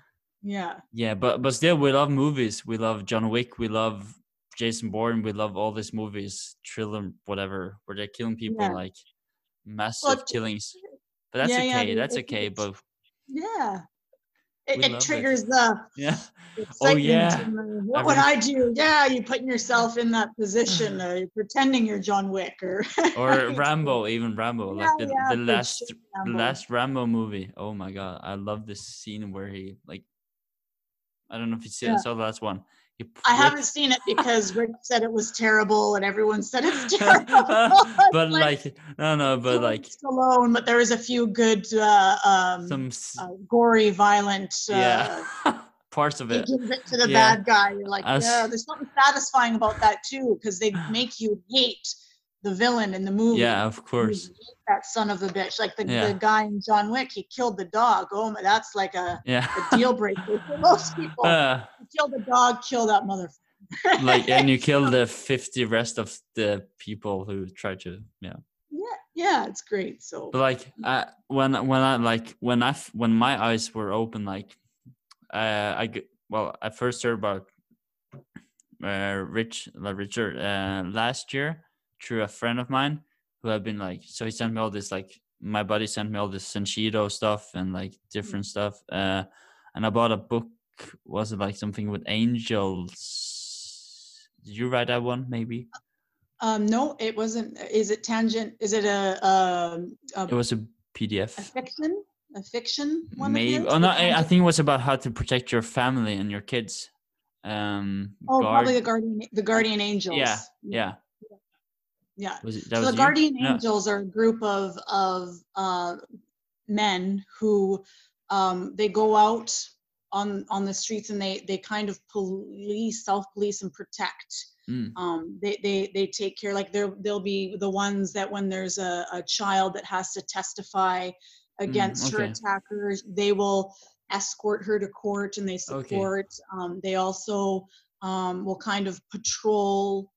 Speaker 2: yeah
Speaker 1: yeah but but still we love movies we love John Wick we love Jason Bourne we love all these movies thriller whatever where they're killing people
Speaker 2: Yeah.
Speaker 1: like massive
Speaker 2: t-
Speaker 1: killings but that's
Speaker 2: yeah, yeah,
Speaker 1: okay that's
Speaker 2: it-
Speaker 1: okay
Speaker 2: it's-
Speaker 1: but
Speaker 2: yeah it, it
Speaker 1: it.
Speaker 2: triggers the
Speaker 1: yeah oh,
Speaker 2: excitement
Speaker 1: yeah.
Speaker 2: what would
Speaker 1: Every-
Speaker 2: I do? Yeah, you putting yourself in that position. or you're pretending you're John Wick or
Speaker 1: or? Rambo even Rambo
Speaker 2: Yeah,
Speaker 1: like the,
Speaker 2: yeah,
Speaker 1: the last
Speaker 2: sure, Rambo.
Speaker 1: last Rambo movie oh my god I love this scene where he like I don't know if you see
Speaker 2: Yeah.
Speaker 1: saw the last one
Speaker 2: I haven't seen it because Rick said it was terrible and everyone said it's terrible.
Speaker 1: but like no no but like
Speaker 2: alone, but there is a few good, uh, um,
Speaker 1: some
Speaker 2: uh, gory, violent. Uh,
Speaker 1: yeah parts of it
Speaker 2: gives it to the
Speaker 1: Yeah.
Speaker 2: bad guy. You're like, yeah, there's something satisfying about that too, because they make you hate the villain in the movie.
Speaker 1: yeah of course
Speaker 2: that son of a bitch. Like the,
Speaker 1: Yeah.
Speaker 2: the guy in John Wick, he killed the dog. Oh my, that's like a,
Speaker 1: yeah
Speaker 2: a deal breaker for most people.
Speaker 1: Uh,
Speaker 2: kill the dog, kill that motherfucker.
Speaker 1: like and you kill the 50 rest of the people who try to yeah
Speaker 2: yeah, yeah, it's great. So
Speaker 1: but like I, when when i like when i when my eyes were open like uh i g- well i first heard about uh rich like richard uh last year through a friend of mine who had been like so he sent me all this like my buddy sent me all this Senshido stuff and like different stuff uh and i bought a book was it like something with angels did you write that one maybe
Speaker 2: Um, no, it wasn't. Is it tangent? Is it a um a,
Speaker 1: it was a
Speaker 2: a
Speaker 1: pdf
Speaker 2: fiction? A fiction one?
Speaker 1: Maybe. Oh no, I, I think it was about how to protect your family and your kids. Um.
Speaker 2: Oh,
Speaker 1: guard-
Speaker 2: probably the guardian. The guardian angels.
Speaker 1: Yeah. Yeah.
Speaker 2: Yeah.
Speaker 1: Was it?
Speaker 2: So
Speaker 1: was
Speaker 2: the
Speaker 1: you?
Speaker 2: guardian
Speaker 1: No.
Speaker 2: angels are a group of of uh, men who um, they go out on on the streets and they they kind of police, self police, and protect.
Speaker 1: Mm.
Speaker 2: Um, they they they take care. Like they're they'll be the ones that when there's a, a child that has to testify against her
Speaker 1: okay.
Speaker 2: attackers, they will escort her to court and they
Speaker 1: Okay.
Speaker 2: support. Um, they also um, will kind of patrol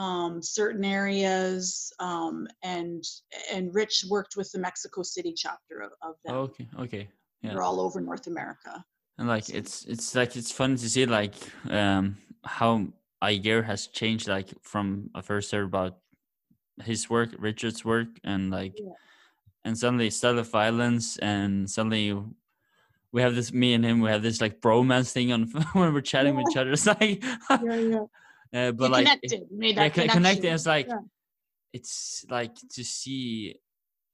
Speaker 2: um, certain areas. Um, and and Rich worked with the Mexico City chapter of, of them.
Speaker 1: Okay. Okay. yeah.
Speaker 2: They're all over North America.
Speaker 1: And like it's it's like it's fun to see like um how a year has changed like from I first heard about his work, Richard's work, and like
Speaker 2: Yeah.
Speaker 1: and suddenly style of violence and suddenly we have this me and him we have this like bromance thing on when we're chatting with each other. It's like
Speaker 2: Yeah, yeah.
Speaker 1: Uh, but like
Speaker 2: connected. Made
Speaker 1: yeah,
Speaker 2: that connection.
Speaker 1: connected. It's like
Speaker 2: Yeah.
Speaker 1: it's like to see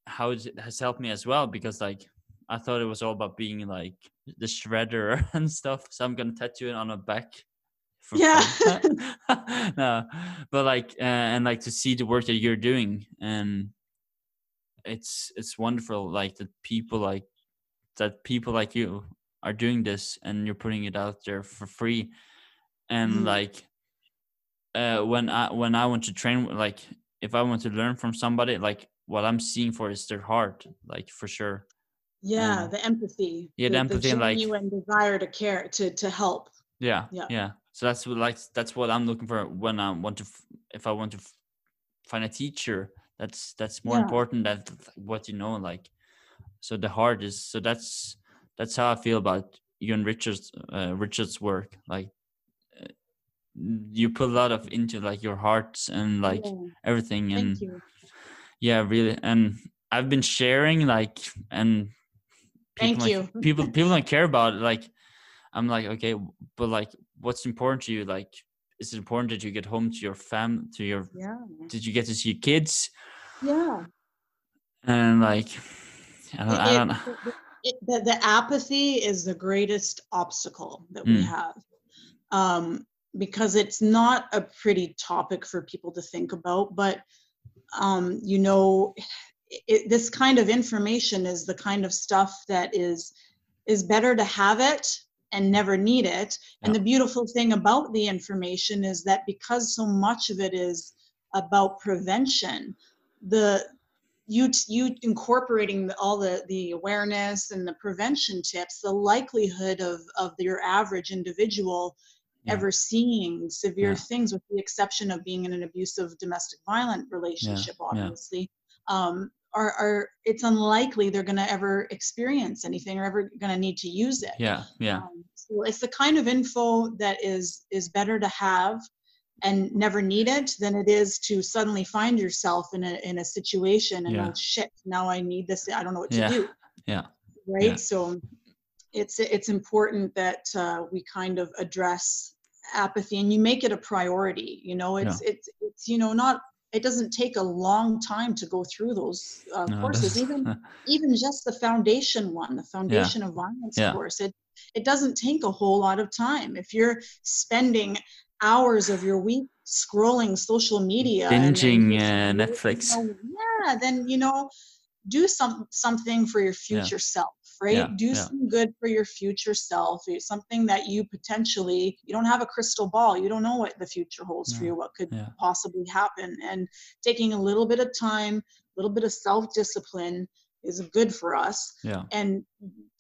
Speaker 1: how it has helped me as well because like I thought it was all about being like the shredder and stuff. So I'm gonna tattoo it on a back. for
Speaker 2: Yeah.
Speaker 1: no, but like uh, and like to see the work that you're doing and it's it's wonderful like that people like that people like you are doing this and you're putting it out there for free and
Speaker 2: Mhm.
Speaker 1: like uh when i when i want to train like if i want to learn from somebody like what i'm seeing for is their heart like for sure
Speaker 2: Yeah,
Speaker 1: Um,
Speaker 2: the empathy.
Speaker 1: yeah, the empathy and, like-
Speaker 2: desire to care, to to help.
Speaker 1: yeah
Speaker 2: Yeah.
Speaker 1: yeah so that's what like that's what i'm looking for when i want to if i want to find a teacher that's that's more
Speaker 2: Yeah.
Speaker 1: important than what you know like so the heart is so that's that's how i feel about you and richard's uh, richard's work like you put a lot of into like your hearts and like
Speaker 2: Yeah,
Speaker 1: everything and
Speaker 2: Thank
Speaker 1: yeah really and i've been sharing like and
Speaker 2: Thank
Speaker 1: like,
Speaker 2: you.
Speaker 1: people people don't care about it like i'm like okay but like what's important to you like is it important that you get home to your fam to your
Speaker 2: Yeah.
Speaker 1: did you get to see your kids
Speaker 2: Yeah.
Speaker 1: and like I don't, I don't
Speaker 2: it- it- the, the apathy is the greatest obstacle that we
Speaker 1: Mm.
Speaker 2: have um, because it's not a pretty topic for people to think about but um, you know it, this kind of information is the kind of stuff that is is better to have it and never need it and
Speaker 1: Yeah.
Speaker 2: the beautiful thing about the information is that because so much of it is about prevention the you you incorporating the, all the the awareness and the prevention tips the likelihood of of your average individual
Speaker 1: Yeah.
Speaker 2: ever seeing severe
Speaker 1: Yeah.
Speaker 2: things with the exception of being in an abusive domestic violent relationship
Speaker 1: yeah.
Speaker 2: obviously um are, are it's unlikely they're going to ever experience anything or ever going to need to use it
Speaker 1: yeah yeah
Speaker 2: um, so it's the kind of info that is is better to have and never need it than it is to suddenly find yourself in a in a situation and
Speaker 1: Yeah.
Speaker 2: oh shit now I need this I don't know what to
Speaker 1: Yeah.
Speaker 2: do
Speaker 1: yeah
Speaker 2: right
Speaker 1: Yeah.
Speaker 2: so it's it's important that uh, we kind of address apathy and you make it a priority you know it's it's it's you know not it doesn't take a long time to go through those uh,
Speaker 1: No,
Speaker 2: courses even even just the foundation one the foundation of violence
Speaker 1: Yeah.
Speaker 2: course it it doesn't take a whole lot of time. If you're spending hours of your week scrolling social media and
Speaker 1: binging
Speaker 2: just,
Speaker 1: uh,
Speaker 2: you know,
Speaker 1: Netflix
Speaker 2: yeah then you know do some something for your future self right
Speaker 1: Yeah,
Speaker 2: do
Speaker 1: yeah.
Speaker 2: some good for your future self It's something that you potentially you don't have a crystal ball you don't know what the future holds for you what could
Speaker 1: yeah.
Speaker 2: possibly happen and taking a little bit of time a little bit of self discipline is good for us
Speaker 1: yeah
Speaker 2: and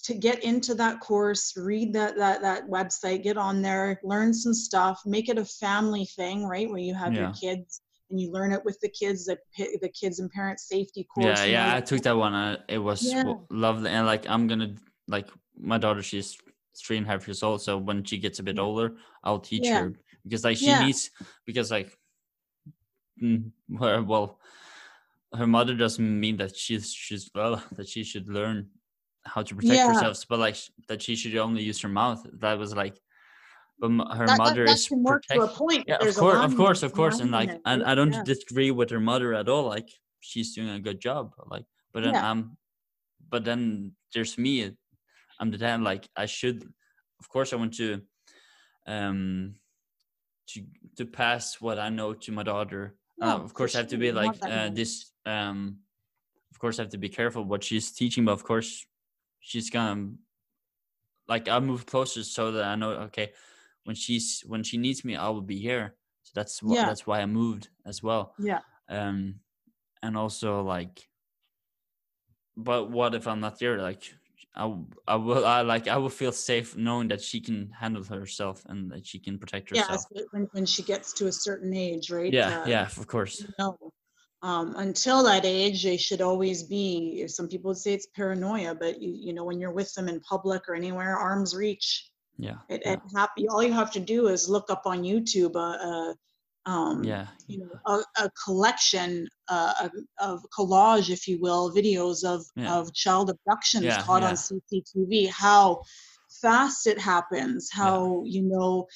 Speaker 2: to get into that course read that that that website get on there learn some stuff make it a family thing right where you have your kids and you learn it with the kids the, the kids and parents safety course
Speaker 1: yeah yeah i took that one uh, it was
Speaker 2: Yeah.
Speaker 1: lovely and like i'm gonna like my daughter she's three and a half years old so when she gets a bit older i'll teach
Speaker 2: Yeah.
Speaker 1: her because like she
Speaker 2: Yeah.
Speaker 1: needs because like mm, her, well her mother doesn't mean that she's she's well that she should learn how to protect herself but like that she should only use her mouth that was like but her
Speaker 2: that,
Speaker 1: mother
Speaker 2: that
Speaker 1: is
Speaker 2: can work to a
Speaker 1: protect-
Speaker 2: point
Speaker 1: yeah of
Speaker 2: there's a
Speaker 1: course of course of course and like and i don't
Speaker 2: Yeah.
Speaker 1: disagree with her mother at all like she's doing a good job like but then
Speaker 2: Yeah.
Speaker 1: i'm but then there's me i'm the dad like i should of course i want to um to to pass what i know to my daughter uh, of course i have to be like uh, this um of course i have to be careful what she's teaching but of course she's gonna like i move closer so that i know okay when she's when she needs me i will be here so that's why
Speaker 2: Yeah.
Speaker 1: that's why i moved as well
Speaker 2: yeah
Speaker 1: um and also like but what if i'm not there like I I will I like I will feel safe knowing that she can handle herself and that she can protect herself.
Speaker 2: it's when, when she gets to a certain age right
Speaker 1: Yeah,
Speaker 2: Uh,
Speaker 1: yeah, of course.
Speaker 2: no um, until that age they should always be some people would say it's paranoia but you, you know when you're with them in public or anywhere arms reach
Speaker 1: Yeah.
Speaker 2: it,
Speaker 1: yeah,
Speaker 2: all you have to do is look up on youtube a, a um,
Speaker 1: yeah,
Speaker 2: you know a, a collection uh, of- collage if you will videos of
Speaker 1: Yeah.
Speaker 2: of child abductions
Speaker 1: Yeah,
Speaker 2: caught on cctv how fast it happens how you know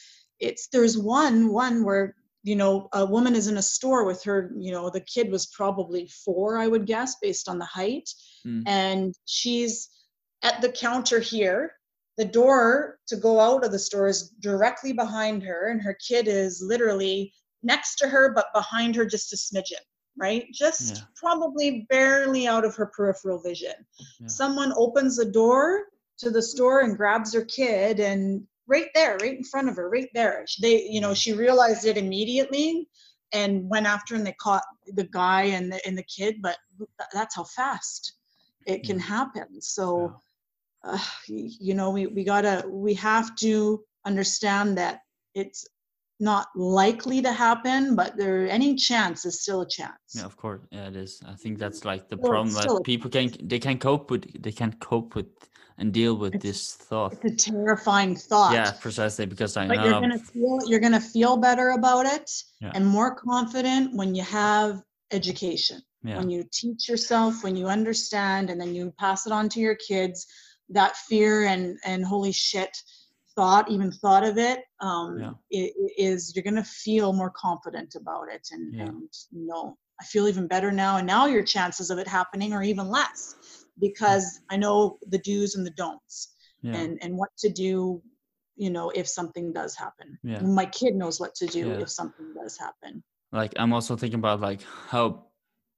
Speaker 2: it's there's one one where you know a woman is in a store with her you know the kid was probably four i would guess based on the height
Speaker 1: Mm.
Speaker 2: and she's at the counter here the door to go out of the store is directly behind her and her kid is literally next to her but behind her just a smidgen right? Just
Speaker 1: Yeah.
Speaker 2: probably barely out of her peripheral vision.
Speaker 1: Yeah.
Speaker 2: someone opens the door to the store and grabs her kid and right there right in front of her right there. She- they you know she realized it immediately and went after and they caught the guy and the and the kid but that's how fast it can happen. So uh, you know we, we gotta we have to understand that it's not likely to happen but there any chance is still a chance
Speaker 1: Yeah, of course. Yeah, it is. I think that's like the
Speaker 2: Well,
Speaker 1: problem that people can they can cope with they can't cope with and deal with
Speaker 2: It's-
Speaker 1: this thought.
Speaker 2: it's a terrifying thought
Speaker 1: Yeah, precisely because I
Speaker 2: but
Speaker 1: know
Speaker 2: you're gonna feel you're gonna feel better about it
Speaker 1: Yeah.
Speaker 2: and more confident when you have education
Speaker 1: yeah,
Speaker 2: when you teach yourself when you understand and then you pass it on to your kids that fear and and holy shit thought even thought of it um
Speaker 1: Yeah.
Speaker 2: i- i- is you're gonna feel more confident about it and
Speaker 1: Yeah.
Speaker 2: and you know I feel even better now. And now your chances of it happening are even less because I know the do's and the don'ts
Speaker 1: yeah
Speaker 2: and, and what to do, you know, if something does happen.
Speaker 1: Yeah.
Speaker 2: My kid knows what to do
Speaker 1: Yeah.
Speaker 2: if something does happen.
Speaker 1: like i'm also thinking about like how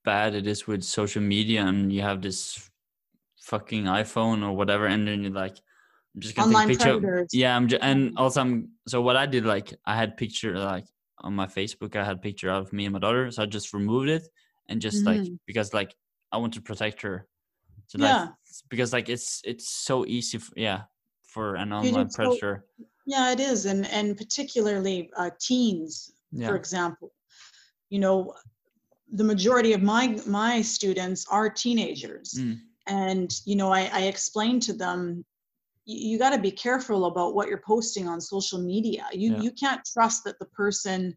Speaker 1: bad it is with social media and you have this fucking iphone or whatever and then you're like i'm just gonna
Speaker 2: Online
Speaker 1: take a picture
Speaker 2: predators.
Speaker 1: yeah i'm just and also i'm so what i did like i had picture like on my facebook i had picture of me and my daughter so i just removed it and just like
Speaker 2: Mhm.
Speaker 1: because like i want to protect her so
Speaker 2: Yeah.
Speaker 1: like because like it's it's so easy For, yeah for an online
Speaker 2: so-
Speaker 1: predator
Speaker 2: Yeah, it is. And, and particularly uh, teens,
Speaker 1: yeah
Speaker 2: for example you know the majority of my my students are teenagers
Speaker 1: Mm.
Speaker 2: And you know i, I explain to them you, you got to be careful about what you're posting on social media you
Speaker 1: Yeah.
Speaker 2: you can't trust that the person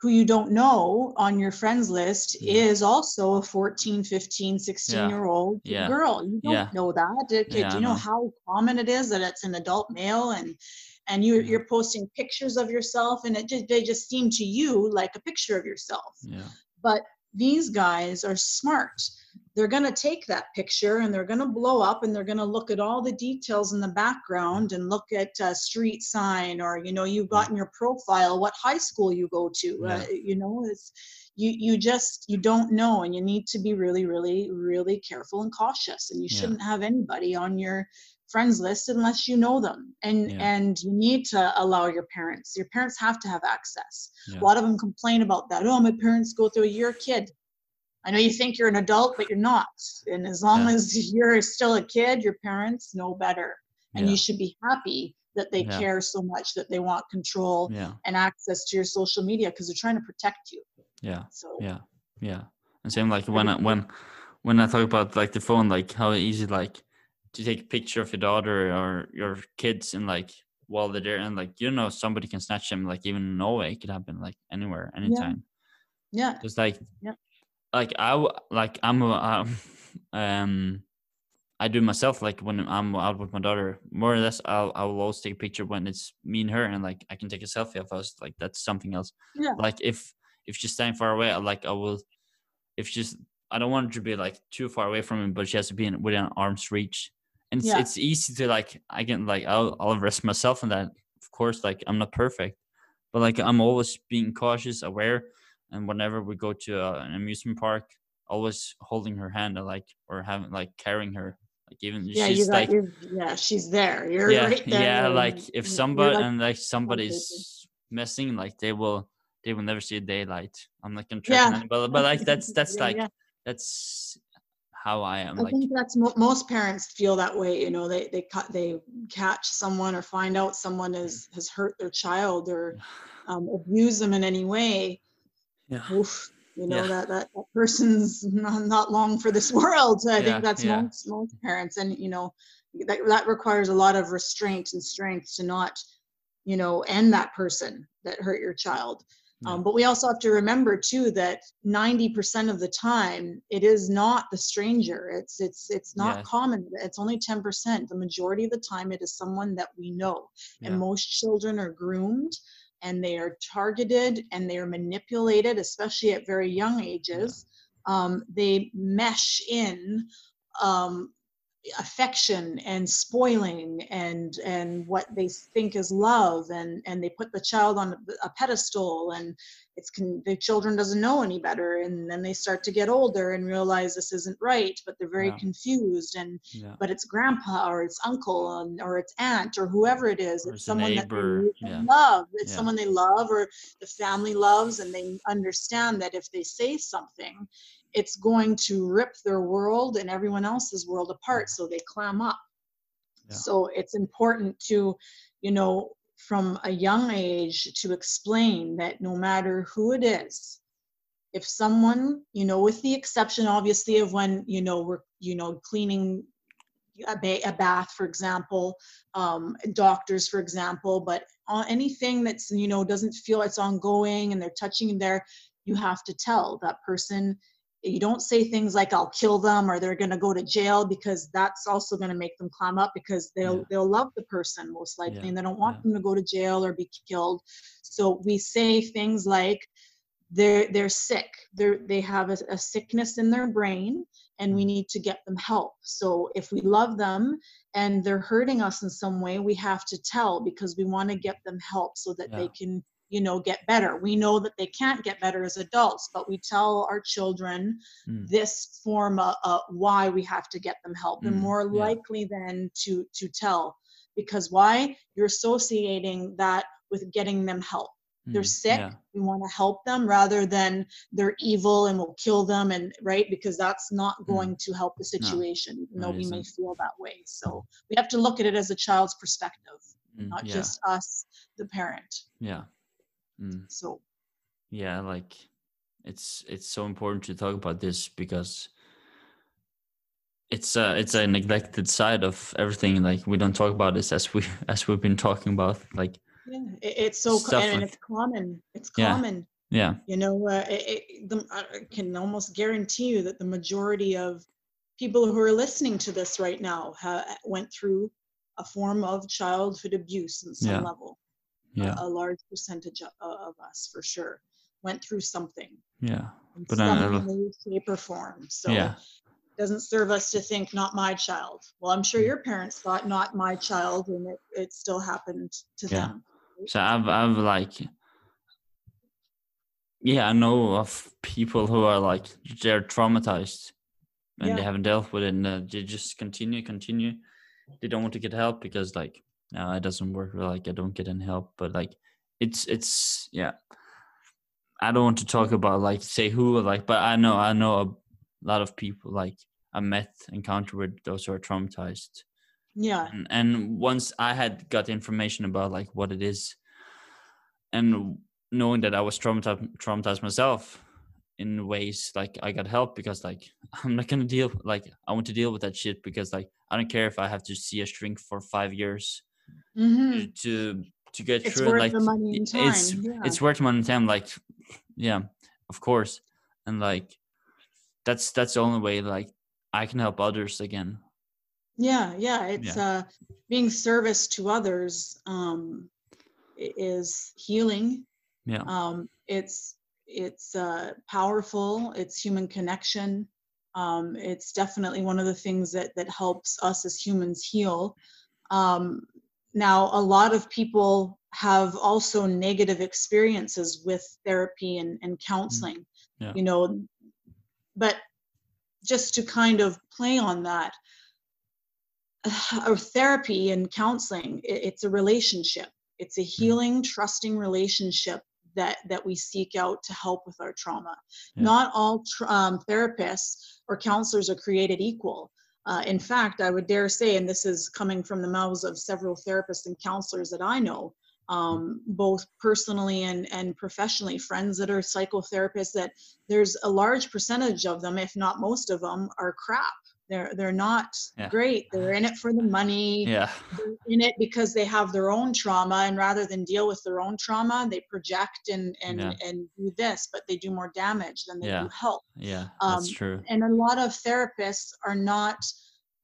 Speaker 2: who you don't know on your friends list
Speaker 1: Yeah.
Speaker 2: is also a 14 15 16
Speaker 1: Yeah.
Speaker 2: year old
Speaker 1: Yeah.
Speaker 2: girl you don't know that do,
Speaker 1: Yeah,
Speaker 2: do you know
Speaker 1: know.
Speaker 2: how common it is that it's an adult male and and you you're posting pictures of yourself and it just they just seem to you like a picture of yourself
Speaker 1: yeah
Speaker 2: but these guys are smart they're going to take that picture and they're going to blow up and they're going to look at all the details in the background and look at a street sign or you know you've got in your profile what high school you go to uh, you know it's you you just you don't know and you need to be really really really careful and cautious and you
Speaker 1: Yeah.
Speaker 2: shouldn't have anybody on your friends list unless you know them and
Speaker 1: Yeah.
Speaker 2: and you need to allow your parents your parents have to have access
Speaker 1: yeah
Speaker 2: a lot of them complain about that. Oh, my parents go through. You're kid. I know you think you're an adult, but you're not. And as long
Speaker 1: Yeah.
Speaker 2: as you're still a kid, your parents know better. And
Speaker 1: yeah
Speaker 2: you should be happy that they
Speaker 1: Yeah.
Speaker 2: care so much that they want control and access to your social media because they're trying to protect you.
Speaker 1: yeah
Speaker 2: So
Speaker 1: yeah yeah and same like when I, when when i talk about like the phone like how easy like to take a picture of your daughter or your kids and like while they're there and like you know somebody can snatch them like even in norway it could happen like anywhere anytime
Speaker 2: yeah,
Speaker 1: just like
Speaker 2: Yeah.
Speaker 1: Like i like i'm a, um, um i do myself like when i'm out with my daughter more or less i'll i will always take a picture when it's me and her and like i can take a selfie of us like that's something else
Speaker 2: Yeah.
Speaker 1: like if if she's staying far away I like i will if she's i don't want her to be like too far away from me but she has to be in, within arm's reach and it's,
Speaker 2: Yeah.
Speaker 1: it's easy to like i can like i'll i'll risk myself in that of course like i'm not perfect but like i'm always being cautious aware and whenever we go to uh, an amusement park always holding her hand or like or having like carrying her like even
Speaker 2: yeah,
Speaker 1: she's
Speaker 2: got
Speaker 1: like
Speaker 2: yeah, she's there. You're
Speaker 1: yeah
Speaker 2: right there.
Speaker 1: yeah like if somebody
Speaker 2: like-
Speaker 1: and like somebody's missing like they will they will never see daylight i'm not gonna
Speaker 2: Yeah.
Speaker 1: yeah. but but like that's that's
Speaker 2: Yeah,
Speaker 1: like
Speaker 2: yeah.
Speaker 1: that's how i am
Speaker 2: I
Speaker 1: like
Speaker 2: think that's mo- most parents feel that way. You know, they they cut they catch someone or find out someone has has hurt their child or um, abuse them in any way.
Speaker 1: Yeah
Speaker 2: Oof, you know
Speaker 1: Yeah.
Speaker 2: that, that that person's not, not long for this world. I
Speaker 1: Yeah,
Speaker 2: think that's
Speaker 1: yeah.
Speaker 2: most most parents, and you know that that requires a lot of restraint and strength to not, you know, end that person that hurt your child. Um, but we also have to remember too that 90% of the time it is not the stranger. It's it's it's not
Speaker 1: Yeah.
Speaker 2: common. It's only 10%. The majority of the time it is someone that we know.
Speaker 1: yeah
Speaker 2: And most children are groomed and they are targeted and they are manipulated, especially at very young ages. Um, they mesh in um, affection and spoiling and and what they think is love and and they put the child on a pedestal and it's con- the children doesn't know any better and then they start to get older and realize this isn't right but they're very
Speaker 1: Yeah.
Speaker 2: confused and
Speaker 1: yeah
Speaker 2: but it's grandpa or it's uncle and, or it's aunt or whoever it is.
Speaker 1: Or
Speaker 2: It's someone that
Speaker 1: neighbor,
Speaker 2: they
Speaker 1: yeah.
Speaker 2: love. It's someone they love or the family loves, and they understand that if they say something, it's going to rip their world and everyone else's world apart. So they clam up. So it's important to, you know, from a young age to explain that no matter who it is, if someone, you know, with the exception obviously of when, you know, we're, you know, cleaning a, ba- a bath, for example, um, doctors, for example, but anything that's, you know, doesn't feel it's ongoing and they're touching there, you have to tell that person. You don't say things like "I'll kill them" or "They're going to go to jail" because that's also going to make them climb up because they'll
Speaker 1: Yeah.
Speaker 2: they'll love the person most likely
Speaker 1: Yeah,
Speaker 2: and they don't want
Speaker 1: yeah.
Speaker 2: them to go to jail or be killed. So we say things like, they're they're sick they're they have a, a sickness in their brain and we mm. need to get them help so if we love them and they're hurting us in some way we have to tell because we want to get them help so that they can you know get better we know that they can't get better as adults but we tell our children
Speaker 1: Mm.
Speaker 2: this form of uh, why we have to get them help they're
Speaker 1: Mm,
Speaker 2: more
Speaker 1: yeah.
Speaker 2: likely then to to tell because why you're associating that with getting them help they're
Speaker 1: Mm,
Speaker 2: sick
Speaker 1: Yeah.
Speaker 2: we want to help them rather than they're evil and we'll kill them and right because that's not going to help the situation even
Speaker 1: Mm. no,
Speaker 2: though we may feel that way so we have to look at it as a child's perspective
Speaker 1: Mm,
Speaker 2: not
Speaker 1: yeah.
Speaker 2: just us the parent
Speaker 1: Yeah. Mm.
Speaker 2: so
Speaker 1: yeah like it's it's so important to talk about this because it's a it's a neglected side of everything like we don't talk about this as we as we've been talking about like
Speaker 2: yeah it's so and,
Speaker 1: like-
Speaker 2: it's common it's
Speaker 1: Yeah.
Speaker 2: common
Speaker 1: yeah
Speaker 2: you know uh, it, it, the, i can almost guarantee you that the majority of people who are listening to this right now ha- went through a form of childhood abuse in some
Speaker 1: Yeah.
Speaker 2: level
Speaker 1: yeah.
Speaker 2: a, a large percentage of, of us for sure went through something.
Speaker 1: Yeah. But I-
Speaker 2: some way, shape or form. So
Speaker 1: yeah.
Speaker 2: it doesn't serve us to think not my child. Well i'm sure
Speaker 1: Mm.
Speaker 2: your parents thought not my child and it, it still happened to
Speaker 1: Yeah.
Speaker 2: them
Speaker 1: so i've i've like yeah i know of people who are like they're traumatized and they haven't dealt with it and uh, they just continue continue. They don't want to get help because like no it doesn't work like i don't get any help but like it's it's yeah. I don't want to talk about like say who like but i know i know a lot of people like i met encounter with those who are traumatized.
Speaker 2: Yeah.
Speaker 1: And, and once i had got information about like what it is and knowing that i was traumatized traumatized myself in ways like i got help because like i'm not gonna deal like i want to deal with that shit because like i don't care if i have to see a shrink for five years
Speaker 2: hmm
Speaker 1: to to get
Speaker 2: it's
Speaker 1: through
Speaker 2: worth
Speaker 1: like
Speaker 2: the money and time
Speaker 1: it's
Speaker 2: yeah.
Speaker 1: it's worth money and time like yeah of course and like that's that's the only way like i can help others again
Speaker 2: Yeah, yeah, it's uh being service to others um is healing.
Speaker 1: yeah
Speaker 2: Um it's it's uh powerful, it's human connection. Um it's definitely one of the things that that helps us as humans heal. Um now a lot of people have also negative experiences with therapy and, and counseling.
Speaker 1: Mm-hmm. Yeah.
Speaker 2: You know, but just to kind of play on that, or therapy and counseling i- it's a relationship it's a healing trusting relationship that that we seek out to help with our trauma
Speaker 1: Yeah.
Speaker 2: not all tr- um, therapists or counselors are created equal uh, in fact i would dare say and this is coming from the mouths of several therapists and counselors that i know um, both personally and, and professionally friends that are psychotherapists that there's a large percentage of them if not most of them are crap they're they're not
Speaker 1: Yeah.
Speaker 2: great they're in it for the money
Speaker 1: yeah
Speaker 2: they're in it because they have their own trauma and rather than deal with their own trauma they project and and
Speaker 1: Yeah.
Speaker 2: and do this but they do more damage than they
Speaker 1: Yeah.
Speaker 2: do help
Speaker 1: yeah
Speaker 2: Um,
Speaker 1: that's true
Speaker 2: and a lot of therapists are not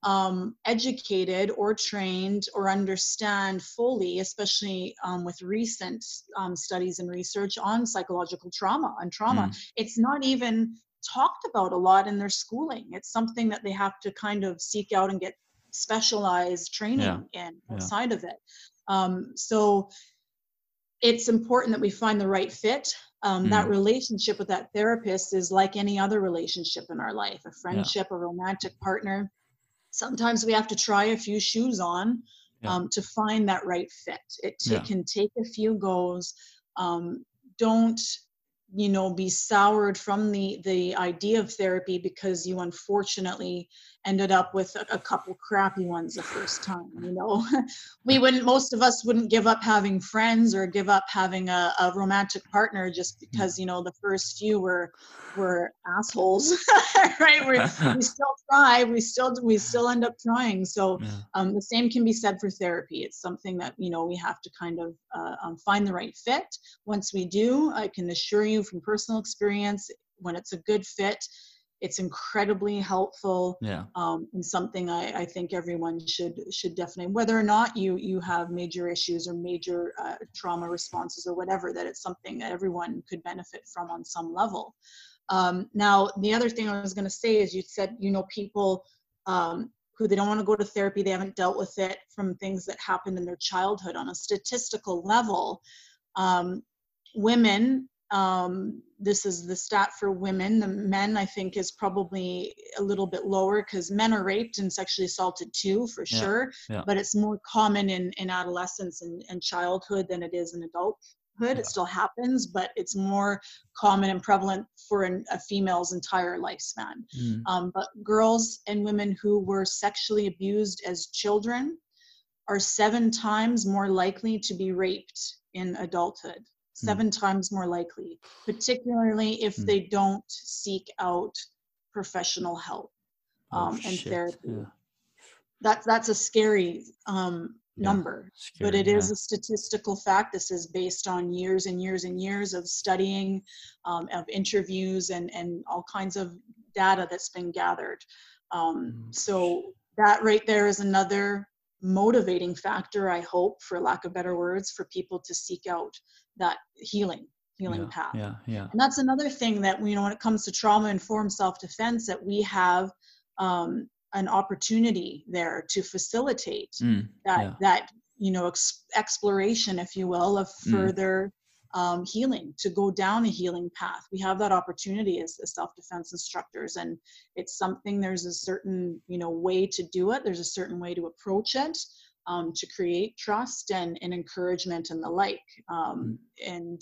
Speaker 2: um, educated or trained or understand fully, especially um, with recent um, studies and research on psychological trauma and trauma.
Speaker 1: Mm.
Speaker 2: It's not even talked about a lot in their schooling. It's something that they have to kind of seek out and get specialized training in
Speaker 1: Yeah.
Speaker 2: of it. Um, so it's important that we find the right fit. Um, That
Speaker 1: Mm.
Speaker 2: relationship with that therapist is like any other relationship in our life a friendship, a romantic partner. Sometimes we have to try a few shoes on
Speaker 1: Yeah.
Speaker 2: um, to find that right fit. It, t-
Speaker 1: Yeah.
Speaker 2: can take a few goes. Um, don't you know be soured from the the idea of therapy because you unfortunately ended up with a, a couple crappy ones the first time you know? We wouldn't most of us wouldn't give up having friends or give up having a, a romantic partner just because you know the first few were were assholes right? We we still try we still we still end up trying. So
Speaker 1: yeah.
Speaker 2: um, the same can be said for therapy. It's something that you know we have to kind of uh, um, find the right fit. Once we do i can assure you from personal experience when it's a good fit it's incredibly helpful
Speaker 1: Yeah.
Speaker 2: um, and something I, I think everyone should should definitely whether or not you you have major issues or major uh, trauma responses or whatever that it's something that everyone could benefit from on some level um, now the other thing i was going to say is you said you know people um, who they don't want to go to therapy they haven't dealt with it from things that happened in their childhood on a statistical level um, women um, this is the stat for women. The men, I think, is probably a little bit lower because men are raped and sexually assaulted too, for
Speaker 1: Yeah,
Speaker 2: sure.
Speaker 1: yeah.
Speaker 2: But it's more common in, in adolescence and, and childhood than it is in adulthood.
Speaker 1: Yeah.
Speaker 2: It still happens, but it's more common and prevalent for an, a female's entire lifespan.
Speaker 1: Mm.
Speaker 2: Um, but girls and women who were sexually abused as children are seven times more likely to be raped in adulthood. Seven times more likely, particularly if
Speaker 1: Hmm.
Speaker 2: they don't seek out professional help
Speaker 1: Oh,
Speaker 2: um, and
Speaker 1: shit,
Speaker 2: therapy.
Speaker 1: Yeah.
Speaker 2: That's that's a scary um,
Speaker 1: Yeah,
Speaker 2: number, but
Speaker 1: scary,
Speaker 2: it is
Speaker 1: yeah.
Speaker 2: a statistical fact. This is based on years and years and years of studying, um, of interviews, and and all kinds of data that's been gathered. Um,
Speaker 1: Mm,
Speaker 2: so that right there is another motivating factor. I hope, for lack of better words, for people to seek out that healing healing
Speaker 1: yeah,
Speaker 2: path.
Speaker 1: Yeah, yeah.
Speaker 2: And that's another thing that you know when it comes to trauma informed self defense that we have um, an opportunity there to facilitate
Speaker 1: Mm,
Speaker 2: that
Speaker 1: yeah.
Speaker 2: that you know ex- exploration if you will of
Speaker 1: Mm.
Speaker 2: further um, healing to go down a healing path we have that opportunity as, as self-defense instructors and it's something there's a certain you know way to do it there's a certain way to approach it um, to create trust and, and encouragement and the like. Um, and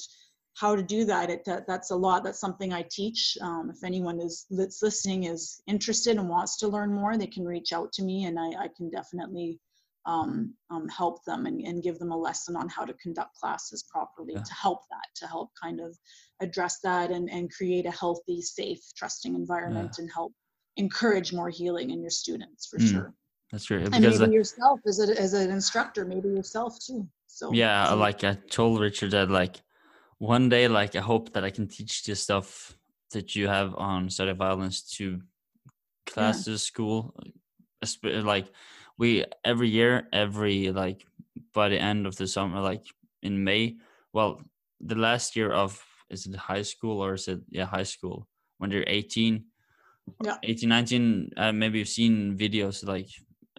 Speaker 2: how to do that, it, that that's a lot. That's something i teach. Um, if anyone is that's listening is interested and wants to learn more they can reach out to me and i, I can definitely um, um, help them and, and give them a lesson on how to conduct classes properly
Speaker 1: Yeah.
Speaker 2: to help that to help kind of address that and, and create a healthy safe trusting environment and help encourage more healing in your students for
Speaker 1: Mm,
Speaker 2: sure
Speaker 1: That's true.
Speaker 2: and
Speaker 1: Because
Speaker 2: maybe
Speaker 1: uh,
Speaker 2: yourself as, a, as an instructor maybe yourself too so
Speaker 1: yeah,
Speaker 2: so-
Speaker 1: like I told Richard that like one day, like I hope that I can teach this stuff that you have on study violence to classes, school, like we every year, every like by the end of the summer, like in May. Well, the last year of is it high school or is it yeah high school when they're 18
Speaker 2: Yeah.
Speaker 1: 18 19 uh, maybe you've seen videos like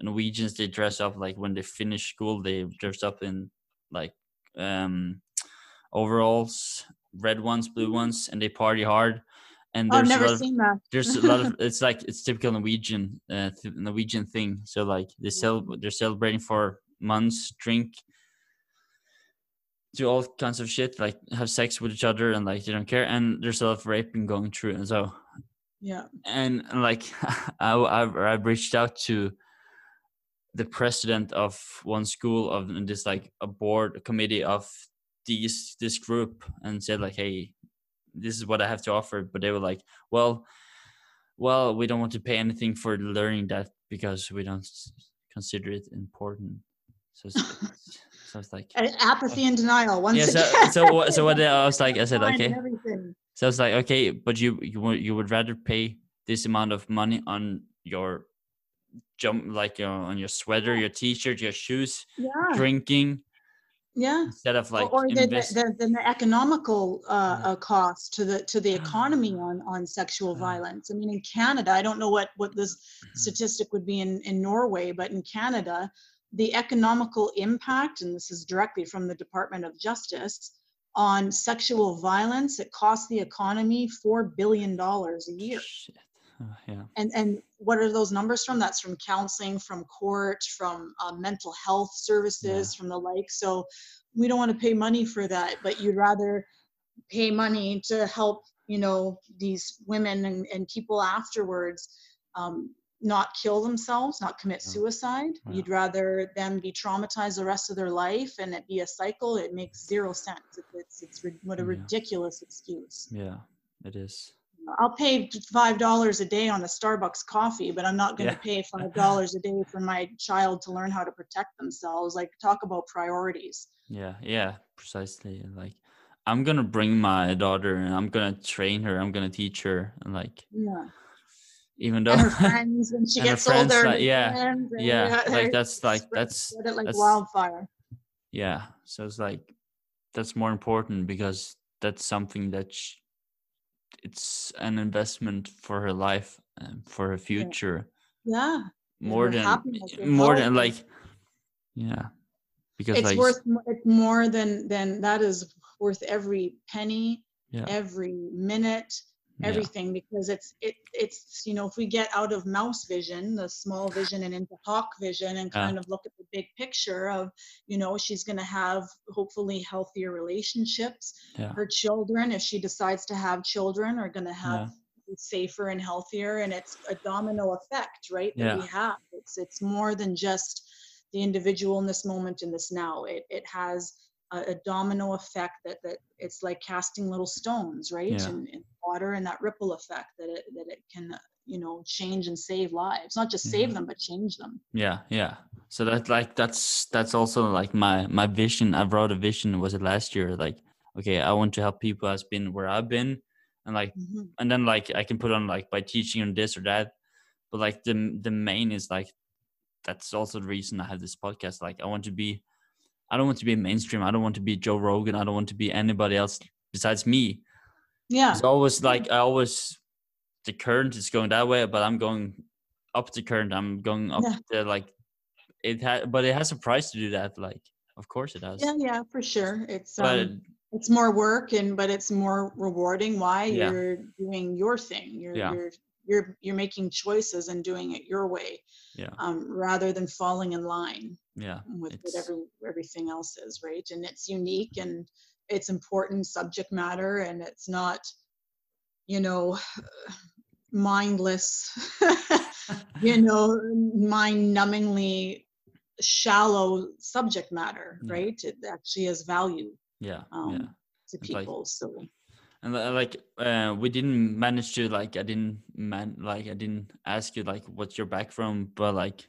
Speaker 1: norwegians they dress up like when they finish school they dress up in like um overalls red ones blue ones and they party hard. And
Speaker 2: Oh, I've
Speaker 1: there's a
Speaker 2: never
Speaker 1: lot of,
Speaker 2: seen that.
Speaker 1: there's a lot of it's like it's typical norwegian uh, norwegian thing. So like they cel- they're celebrating for months drink do all kinds of shit like have sex with each other and like they don't care. And there's a lot of raping going through and so
Speaker 2: Yeah.
Speaker 1: and like I, I I reached out to the president of one school of this like a board a committee of these this group and said like hey this is what I have to offer but they were like well well we don't want to pay anything for learning that because we don't consider it important so it's, so it's like
Speaker 2: Apathy and denial. Once
Speaker 1: yeah so
Speaker 2: again.
Speaker 1: so what so what I was like I said okay so I was like, okay, but you you would you would rather pay this amount of money on your jump like your on your sweater, your t-shirt, your shoes,
Speaker 2: Yeah.
Speaker 1: drinking
Speaker 2: Yeah.
Speaker 1: instead of like
Speaker 2: or the, the, the, the economical uh,
Speaker 1: Yeah.
Speaker 2: uh, cost to the to the economy on on sexual
Speaker 1: Yeah.
Speaker 2: violence. I mean, in Canada, I don't know what what this
Speaker 1: Mm-hmm.
Speaker 2: statistic would be in in Norway, but in Canada, the economical impact, and this is directly from the Department of Justice, on sexual violence, it costs the economy four billion dollars a year.
Speaker 1: Shit. Oh, yeah.
Speaker 2: and and what are those numbers from that's from counseling from court from uh, mental health services from the like so we don't want to pay money for that but you'd rather pay money to help you know these women and, and people afterwards um, not kill themselves not commit
Speaker 1: Yeah.
Speaker 2: suicide
Speaker 1: Yeah.
Speaker 2: you'd rather them be traumatized the rest of their life and it be a cycle it makes zero sense it's it's, it's what a
Speaker 1: Yeah.
Speaker 2: ridiculous excuse
Speaker 1: Yeah, it is.
Speaker 2: I'll pay five dollars a day on a Starbucks coffee, but I'm not going to
Speaker 1: Yeah.
Speaker 2: pay five dollars a day for my child to learn how to protect themselves. Like talk about priorities.
Speaker 1: Yeah, yeah, precisely. Like I'm gonna bring my daughter and I'm gonna train her, I'm gonna teach her and like
Speaker 2: Yeah,
Speaker 1: even though
Speaker 2: and her friends when she gets
Speaker 1: friends,
Speaker 2: older.
Speaker 1: like, yeah, yeah, like that's like that's
Speaker 2: it like
Speaker 1: that's-
Speaker 2: wildfire.
Speaker 1: yeah. So it's like that's more important because that's something that sh- it's an investment for her life and for her future
Speaker 2: Yeah,
Speaker 1: more than more than like yeah because
Speaker 2: it's
Speaker 1: like
Speaker 2: worth it's more than than that is worth every penny,
Speaker 1: yeah.
Speaker 2: every minute,
Speaker 1: yeah.
Speaker 2: everything because it's it it's you know if we get out of mouse vision the small vision and into hawk vision and
Speaker 1: Yeah.
Speaker 2: kind of look at the big picture of you know she's going to have hopefully healthier relationships.
Speaker 1: Yeah.
Speaker 2: Her children if she decides to have children are going to have
Speaker 1: Yeah.
Speaker 2: safer and healthier and it's a domino effect right that we have. It's it's more than just the individual in this moment in this now. It it has a, a domino effect that that it's like casting little stones right?
Speaker 1: Yeah.
Speaker 2: in, in water and that ripple effect that it that it can you know change and save lives. Not just save
Speaker 1: Mhm.
Speaker 2: them but change them.
Speaker 1: Yeah yeah. So that's like that's that's also like my my vision. I wrote a vision was it last year? Like okay i want to help people has been where i've been. And like
Speaker 2: Mhm.
Speaker 1: and then like i can put on like by teaching on this or that. But like the the main is like that's also the reason i have this podcast. Like i want to be i don't want to be mainstream. I don't want to be joe rogan. I don't want to be anybody else besides me.
Speaker 2: Yeah.
Speaker 1: It's always like i always the current is going that way but i'm going up the current. I'm going up
Speaker 2: Yeah.
Speaker 1: the like it had but it has a price to do that like of course it does
Speaker 2: yeah yeah for sure. It's
Speaker 1: but
Speaker 2: um, it's more work and but it's more rewarding. Why
Speaker 1: Yeah.
Speaker 2: you're doing your thing? You're
Speaker 1: Yeah.
Speaker 2: you're you're you're making choices and doing it your way
Speaker 1: yeah.
Speaker 2: um, rather than falling in line
Speaker 1: yeah
Speaker 2: with
Speaker 1: It's-
Speaker 2: whatever everything else is right? And it's unique and it's important subject matter and it's not you know mindless you know mind numbingly shallow subject matter
Speaker 1: Yeah.
Speaker 2: right? It actually has value
Speaker 1: yeah
Speaker 2: um,
Speaker 1: yeah
Speaker 2: to people so
Speaker 1: and like uh, we didn't manage to like i didn't man like i didn't ask you like what's your back from but like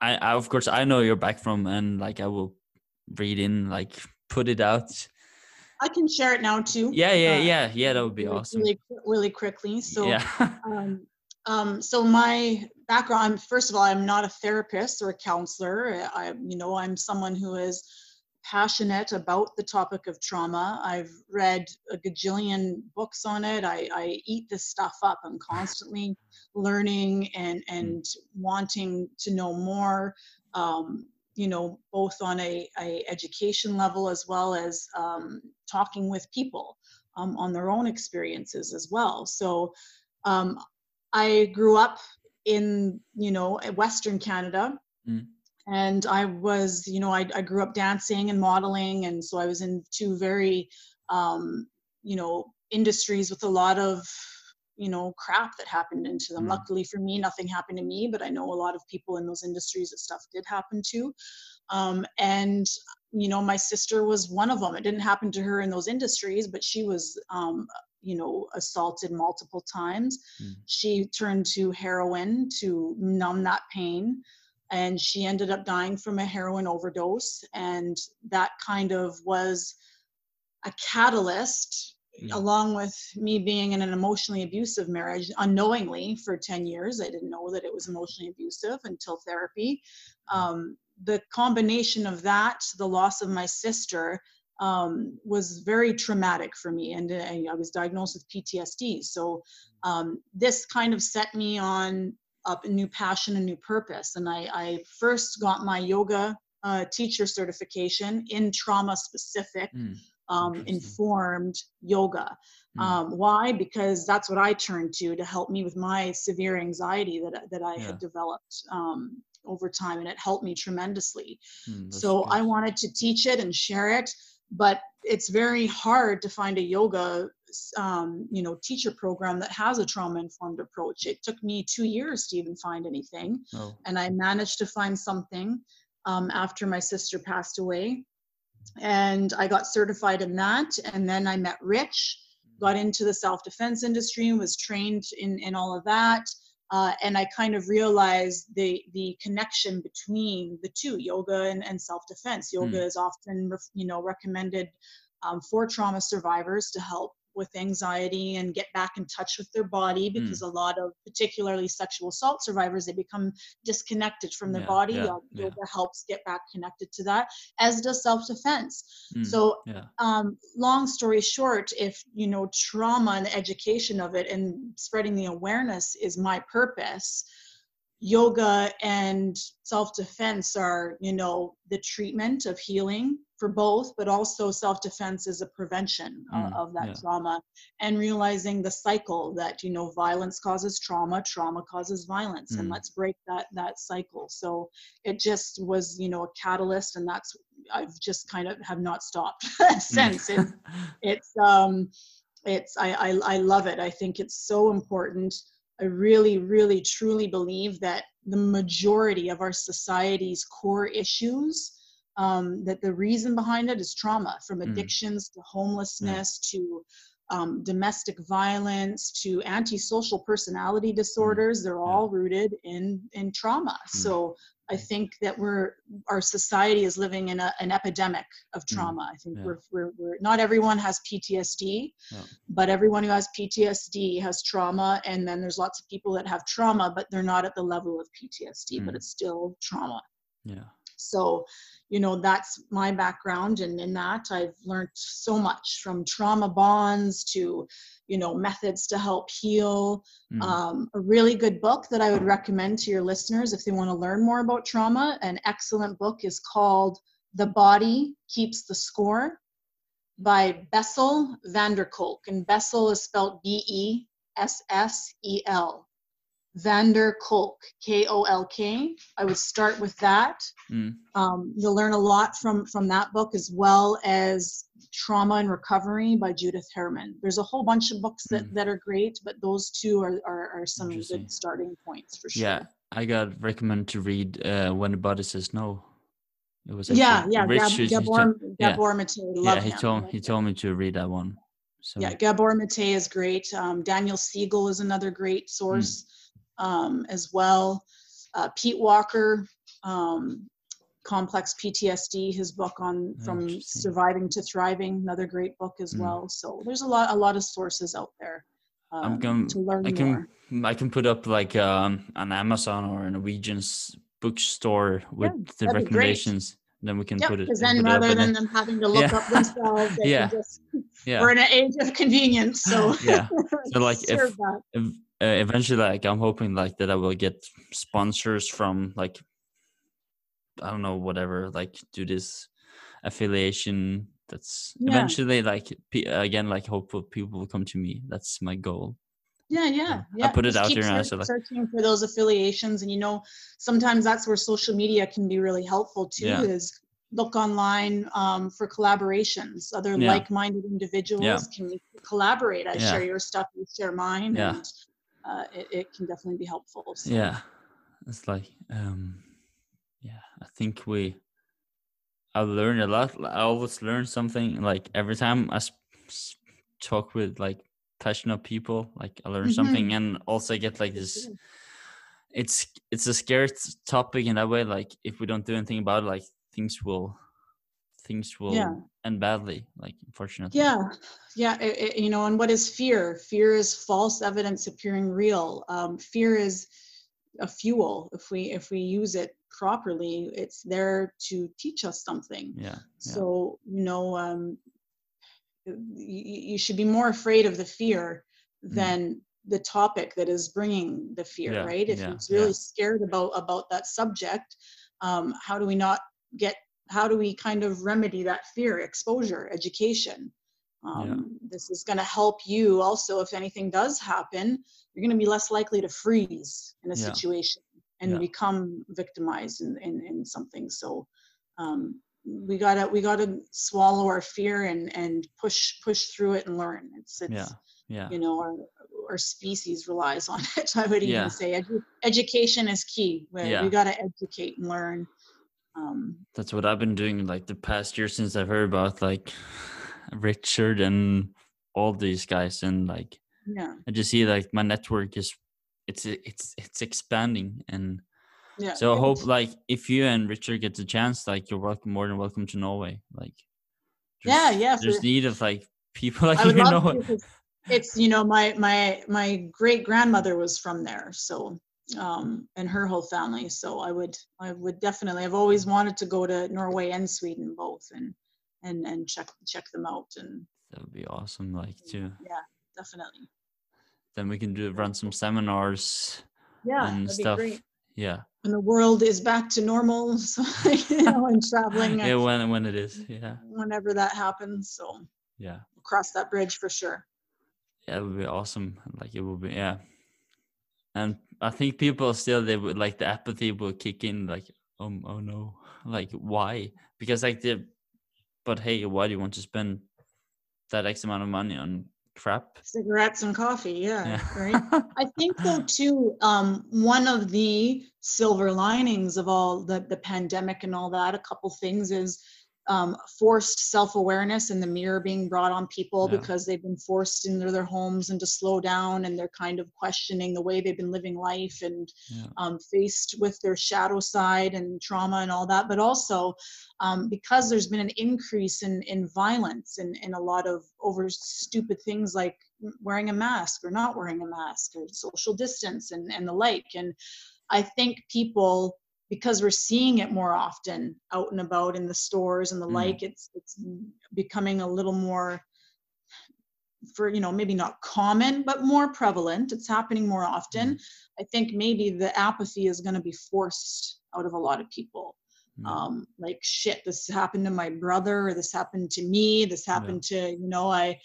Speaker 1: I, I of course i know your back from and like i will read in like put it out.
Speaker 2: I can share it now too.
Speaker 1: Yeah yeah
Speaker 2: uh,
Speaker 1: yeah yeah that would be
Speaker 2: really,
Speaker 1: awesome.
Speaker 2: really, really quickly. So
Speaker 1: yeah.
Speaker 2: um, um, so my background, first of all, I'm not a therapist or a counselor. I, you know, I'm someone who is passionate about the topic of trauma. I've read a gajillion books on it. I, I eat this stuff up. I'm constantly learning and and wanting to know more. Um, you know, both on a, a education level as well as um, talking with people um, on their own experiences as well. So. Um, I grew up in, you know, Western Canada.
Speaker 1: Mm.
Speaker 2: And I was, you know, I, I grew up dancing and modeling. And so I was in two very, um, you know, industries with a lot of, you know, crap that happened into them.
Speaker 1: Mm.
Speaker 2: Luckily for me, nothing happened to me, but I know a lot of people in those industries that stuff did happen to. Um, and, you know, my sister was one of them. It didn't happen to her in those industries, but she was, um, you know, assaulted multiple times.
Speaker 1: Mm.
Speaker 2: She turned to heroin to numb that pain. And she ended up dying from a heroin overdose. And that kind of was a catalyst,
Speaker 1: Mm.
Speaker 2: along with me being in an emotionally abusive marriage unknowingly for 10 years. I didn't know that it was emotionally abusive until therapy. Um, the combination of that, the loss of my sister, um, was very traumatic for me, and I, I was diagnosed with PTSD. So um, this kind of set me on up a new passion and new purpose. And I, I first got my yoga uh, teacher certification in trauma specific.
Speaker 1: Mm,
Speaker 2: Um, informed yoga.
Speaker 1: mm,
Speaker 2: Um, why? Because that's what I turned to to help me with my severe anxiety that that I
Speaker 1: Yeah.
Speaker 2: had developed um, over time, and it helped me tremendously
Speaker 1: mm,
Speaker 2: so i wanted to teach it and share it but it's very hard to find a yoga um, you know teacher program that has a trauma informed approach. It took me two years to even find anything
Speaker 1: oh.
Speaker 2: and i managed to find something um, after my sister passed away. And i got certified in that and then i met rich got into the self-defense industry and was trained in, in all of that uh, and I kind of realized the the connection between the two, yoga and, and self-defense. Yoga is often, ref- you know, recommended um, for trauma survivors to help with anxiety and get back in touch with their body
Speaker 1: Hmm.
Speaker 2: because a lot of particularly sexual assault survivors they become disconnected from their
Speaker 1: Yeah,
Speaker 2: body
Speaker 1: yeah,
Speaker 2: Uh,
Speaker 1: yeah.
Speaker 2: yoga helps get back connected to that as does self-defense
Speaker 1: Mm,
Speaker 2: so um, long story short, if you know trauma and the education of it and spreading the awareness is my purpose, yoga and self-defense are you know the treatment of healing for both, but also self-defense is a prevention
Speaker 1: Mm,
Speaker 2: of that
Speaker 1: yeah.
Speaker 2: trauma and realizing the cycle that you know violence causes trauma, trauma causes violence, and
Speaker 1: Mm.
Speaker 2: let's break that that cycle. So it just was you know a catalyst, and that's I've just kind of have not stopped since. It's, it's um, it's I, I I love it. I think it's so important. I really, really, truly believe that the majority of our society's core issues, um, that the reason behind it is trauma, from
Speaker 1: Mm.
Speaker 2: addictions to homelessness to um, domestic violence to antisocial personality disorders. They're all rooted in in trauma.
Speaker 1: Mm.
Speaker 2: So I think that we're our society is living in a, an epidemic of
Speaker 1: Mm.
Speaker 2: trauma. I think
Speaker 1: Yeah.
Speaker 2: we're, we're, we're not everyone has PTSD,
Speaker 1: Yeah.
Speaker 2: but everyone who has PTSD has trauma, and then there's lots of people that have trauma, but they're not at the level of PTSD, but
Speaker 1: Mm.
Speaker 2: it's still trauma.
Speaker 1: yeah.
Speaker 2: So, you know, that's my background, and in that I've learned so much from trauma bonds to, you know, methods to help heal.
Speaker 1: Mm.
Speaker 2: Um, a really good book that I would recommend to your listeners if they want to learn more about trauma. An excellent book is called The Body Keeps the Score by Bessel van der Kolk. And Bessel is spelled B E S S E L. Van der Kolk, K O L K. I would start with that.
Speaker 1: Mm.
Speaker 2: Um, you'll learn a lot from from that book as well as Trauma and Recovery by Judith Herman. There's a whole bunch of books that,
Speaker 1: Mm.
Speaker 2: that are great, but those two are, are, are some good starting points for sure.
Speaker 1: Yeah, I got recommended to read uh, when the body says no. It was
Speaker 2: yeah, yeah. Gab,
Speaker 1: he
Speaker 2: Gabor,
Speaker 1: yeah.
Speaker 2: Gabor Mate,
Speaker 1: yeah, he
Speaker 2: him.
Speaker 1: told he told me to read that one. So
Speaker 2: Yeah, Gabor Mate is great. Um, Daniel Siegel is another great source um, as well. Uh, Pete Walker, um, Complex PTSD, his book on from surviving to thriving, another great book as
Speaker 1: Mm.
Speaker 2: well. So there's a lot, a lot of sources out there um,
Speaker 1: I'm going.
Speaker 2: to learn
Speaker 1: I
Speaker 2: more.
Speaker 1: can I can put up like um an Amazon or a Norwegian's bookstore with the
Speaker 2: that'd great.
Speaker 1: recommendations. Then we can
Speaker 2: Yep,
Speaker 1: put it.
Speaker 2: because then rather than them having to look
Speaker 1: Yeah.
Speaker 2: up themselves, they
Speaker 1: Yeah.
Speaker 2: just,
Speaker 1: yeah.
Speaker 2: we're in an age of convenience. So
Speaker 1: Yeah. So, like, if- ev- uh, eventually like i'm hoping like that i will get sponsors from like i don't know whatever like do this affiliation that's
Speaker 2: Yeah.
Speaker 1: eventually like again like hopeful people will come to me that's my goal
Speaker 2: Yeah, yeah,
Speaker 1: Yeah. I put it
Speaker 2: Just
Speaker 1: out there and said, like-
Speaker 2: searching for those affiliations, and you know, sometimes that's where social media can be really helpful too.
Speaker 1: Yeah.
Speaker 2: Is look online um, for collaborations. Other
Speaker 1: Yeah.
Speaker 2: like-minded individuals can collaborate. I share your stuff, you share mine,
Speaker 1: Yeah.
Speaker 2: and uh, it, it can definitely be helpful. So.
Speaker 1: yeah it's like um yeah i think we i learned a lot i always learn something like every time i s- s- talk with like passionate people like i learn
Speaker 2: Mhm.
Speaker 1: something and also get like this it's it's a scary topic in that way like if we don't do anything about it like things will things will
Speaker 2: Yeah.
Speaker 1: end badly like unfortunately
Speaker 2: Yeah, yeah, it, it- you know, and what is fear? Fear is false evidence appearing real. Um, fear is a fuel. If we if we use it properly, it's there to teach us something.
Speaker 1: yeah
Speaker 2: So you know, um, you, you should be more afraid of the fear than the topic that is bringing the fear,
Speaker 1: Yeah,
Speaker 2: right? If
Speaker 1: yeah,
Speaker 2: he's really
Speaker 1: yeah.
Speaker 2: scared about about that subject, um, how do we not get? How do we kind of remedy that fear? Exposure, education. Um, This is going to help you also if anything does happen. You're going to be less likely to freeze in a
Speaker 1: Yeah.
Speaker 2: situation and
Speaker 1: Yeah.
Speaker 2: become victimized in, in, in something. So um, we gotta we gotta swallow our fear and and push push through it and learn. It's it's
Speaker 1: yeah yeah
Speaker 2: you know our our species relies on it. I would even
Speaker 1: Yeah.
Speaker 2: say edu- education is key. We,
Speaker 1: Yeah.
Speaker 2: we gotta educate and learn. Um,
Speaker 1: that's what I've been doing like the past year since I've heard about like Richard and all these guys and like
Speaker 2: yeah,
Speaker 1: I just see like my network is it's it's it's expanding and
Speaker 2: yeah.
Speaker 1: so I hope like if you and Richard get the chance like you're welcome more than welcome to Norway like
Speaker 2: Yeah, yeah,
Speaker 1: there's need of like people like
Speaker 2: I would
Speaker 1: you
Speaker 2: love
Speaker 1: know.
Speaker 2: it's you know my my my great grandmother was from there, so um, and her whole family. So I would I would definitely. I've always wanted to go to Norway and Sweden both, and and and check check them out, and
Speaker 1: That would be awesome. Like to
Speaker 2: yeah, definitely.
Speaker 1: then we can do run some seminars
Speaker 2: Yeah,
Speaker 1: and
Speaker 2: that'd
Speaker 1: stuff.
Speaker 2: be great.
Speaker 1: Yeah.
Speaker 2: When the world is back to normal, so you know, and traveling
Speaker 1: Yeah, when when it is. Yeah.
Speaker 2: whenever that happens. So
Speaker 1: Yeah.
Speaker 2: we'll cross that bridge for sure.
Speaker 1: Yeah, it would be awesome. Like it would be yeah. And I think people still they would like the apathy will kick in like oh oh no. Like why? Because like the but hey, why do you want to spend that X amount of money on crap?
Speaker 2: Cigarettes and coffee, yeah,
Speaker 1: Yeah.
Speaker 2: right. I think though too, um, one of the silver linings of all the the pandemic and all that, a couple things is um, forced self-awareness and the mirror being brought on people
Speaker 1: Yeah.
Speaker 2: because they've been forced into their homes and to slow down and they're kind of questioning the way they've been living life and
Speaker 1: Yeah.
Speaker 2: um, faced with their shadow side and trauma and all that, but also um, because there's been an increase in, in violence and, and a lot of over stupid things like wearing a mask or not wearing a mask or social distance and, and the like. And I think people, because we're seeing it more often out and about in the stores and the
Speaker 1: Mm.
Speaker 2: like, it's it's becoming a little more for you know maybe not common but more prevalent. It's happening more often. I think maybe the apathy is going to be forced out of a lot of people.
Speaker 1: Mm.
Speaker 2: um like shit this happened to my brother or this happened to me this happened to you know i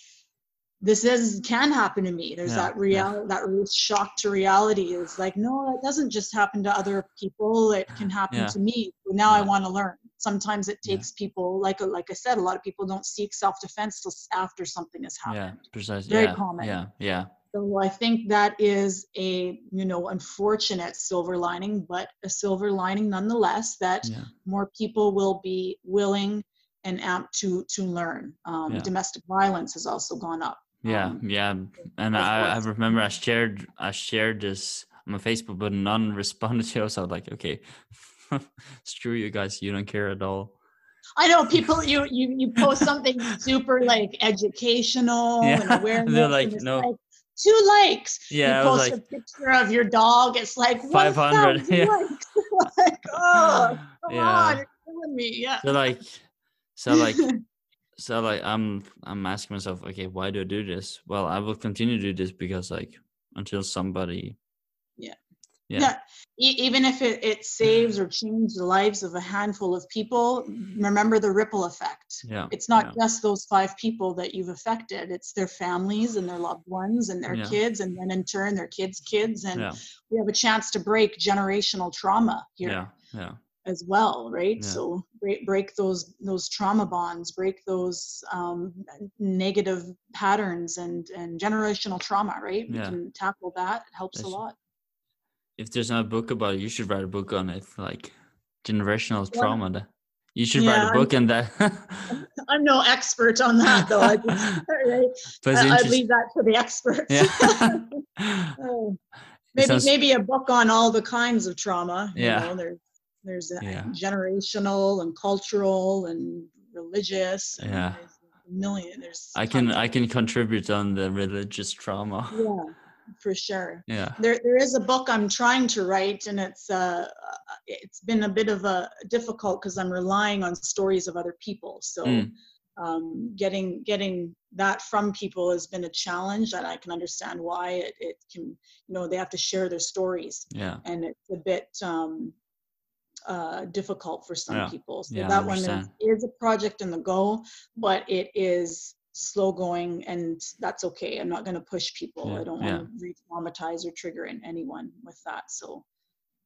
Speaker 2: this is can happen to me there's
Speaker 1: Yeah,
Speaker 2: that
Speaker 1: yeah.
Speaker 2: real that real shock to reality is like no it doesn't just happen to other people it can happen
Speaker 1: Yeah.
Speaker 2: to me so now i want to learn sometimes it
Speaker 1: Yeah.
Speaker 2: takes people like like i said a lot of people don't seek self-defense till after something has happened Yeah,
Speaker 1: precisely.
Speaker 2: Very
Speaker 1: yeah,
Speaker 2: common.
Speaker 1: yeah, yeah,
Speaker 2: so I think that is a, you know, unfortunate silver lining, but a silver lining nonetheless that
Speaker 1: yeah,
Speaker 2: more people will be willing and apt to to learn. Um,
Speaker 1: Yeah.
Speaker 2: Domestic violence has also gone up.
Speaker 1: Yeah,
Speaker 2: Um,
Speaker 1: yeah. And I, I remember I shared I shared this on my Facebook, but none responded to it. So I was like, okay, screw you guys, you don't care at all.
Speaker 2: I know people. You you you post something super like educational
Speaker 1: Yeah,
Speaker 2: and
Speaker 1: they're
Speaker 2: awareness. and
Speaker 1: like, no.
Speaker 2: like, two likes.
Speaker 1: Yeah,
Speaker 2: you post
Speaker 1: like-
Speaker 2: a picture of your dog. It's like
Speaker 1: 500, yeah.
Speaker 2: likes. like, oh, come
Speaker 1: Yeah.
Speaker 2: on, you're killing me. Yeah.
Speaker 1: So like, so like, so like, I'm I'm asking myself, okay, why do I do this? Well, I will continue to do this because like until somebody,
Speaker 2: Yeah.
Speaker 1: yeah,
Speaker 2: yeah. E- even if it, it saves or changes the lives of a handful of people remember the ripple effect.
Speaker 1: Yeah,
Speaker 2: it's not
Speaker 1: yeah.
Speaker 2: just those five people that you've affected. It's their families and their loved ones and their
Speaker 1: Yeah.
Speaker 2: kids and then in turn their kids kids. And we have a chance to break generational trauma here.
Speaker 1: Yeah, yeah,
Speaker 2: as well right
Speaker 1: Yeah.
Speaker 2: so break, break those those trauma bonds break those um, negative patterns and and generational trauma right we
Speaker 1: Yeah.
Speaker 2: can tackle that it helps a lot
Speaker 1: If there's not a book about it, you should write a book on it, like generational
Speaker 2: Yeah.
Speaker 1: trauma. You should
Speaker 2: Yeah,
Speaker 1: write a
Speaker 2: I'm-
Speaker 1: book on that.
Speaker 2: I'm no expert on that though. I just, right? I, I'd leave that to the experts.
Speaker 1: Yeah.
Speaker 2: Oh, maybe
Speaker 1: sounds-
Speaker 2: maybe a book on all the kinds of trauma. You
Speaker 1: Yeah.
Speaker 2: know, there's uh,
Speaker 1: Yeah.
Speaker 2: generational and cultural and religious. And
Speaker 1: Yeah.
Speaker 2: There's a million. There's.
Speaker 1: I can I can contribute on the religious trauma.
Speaker 2: Yeah, for sure.
Speaker 1: Yeah.
Speaker 2: There, there is a book I'm trying to write, and it's uh, uh, it's been a bit of a difficult because I'm relying on stories of other people. So,
Speaker 1: Mm.
Speaker 2: um, getting getting that from people has been a challenge, and I can understand why it, it can. You know, they have to share their stories,
Speaker 1: Yeah.
Speaker 2: and it's a bit um, uh, difficult for some
Speaker 1: Yeah.
Speaker 2: people. So
Speaker 1: Yeah,
Speaker 2: that one is, is a project in the go, but it is slow going, and that's okay. I'm not going to push people. I don't want to re-traumatize or trigger in anyone with that. So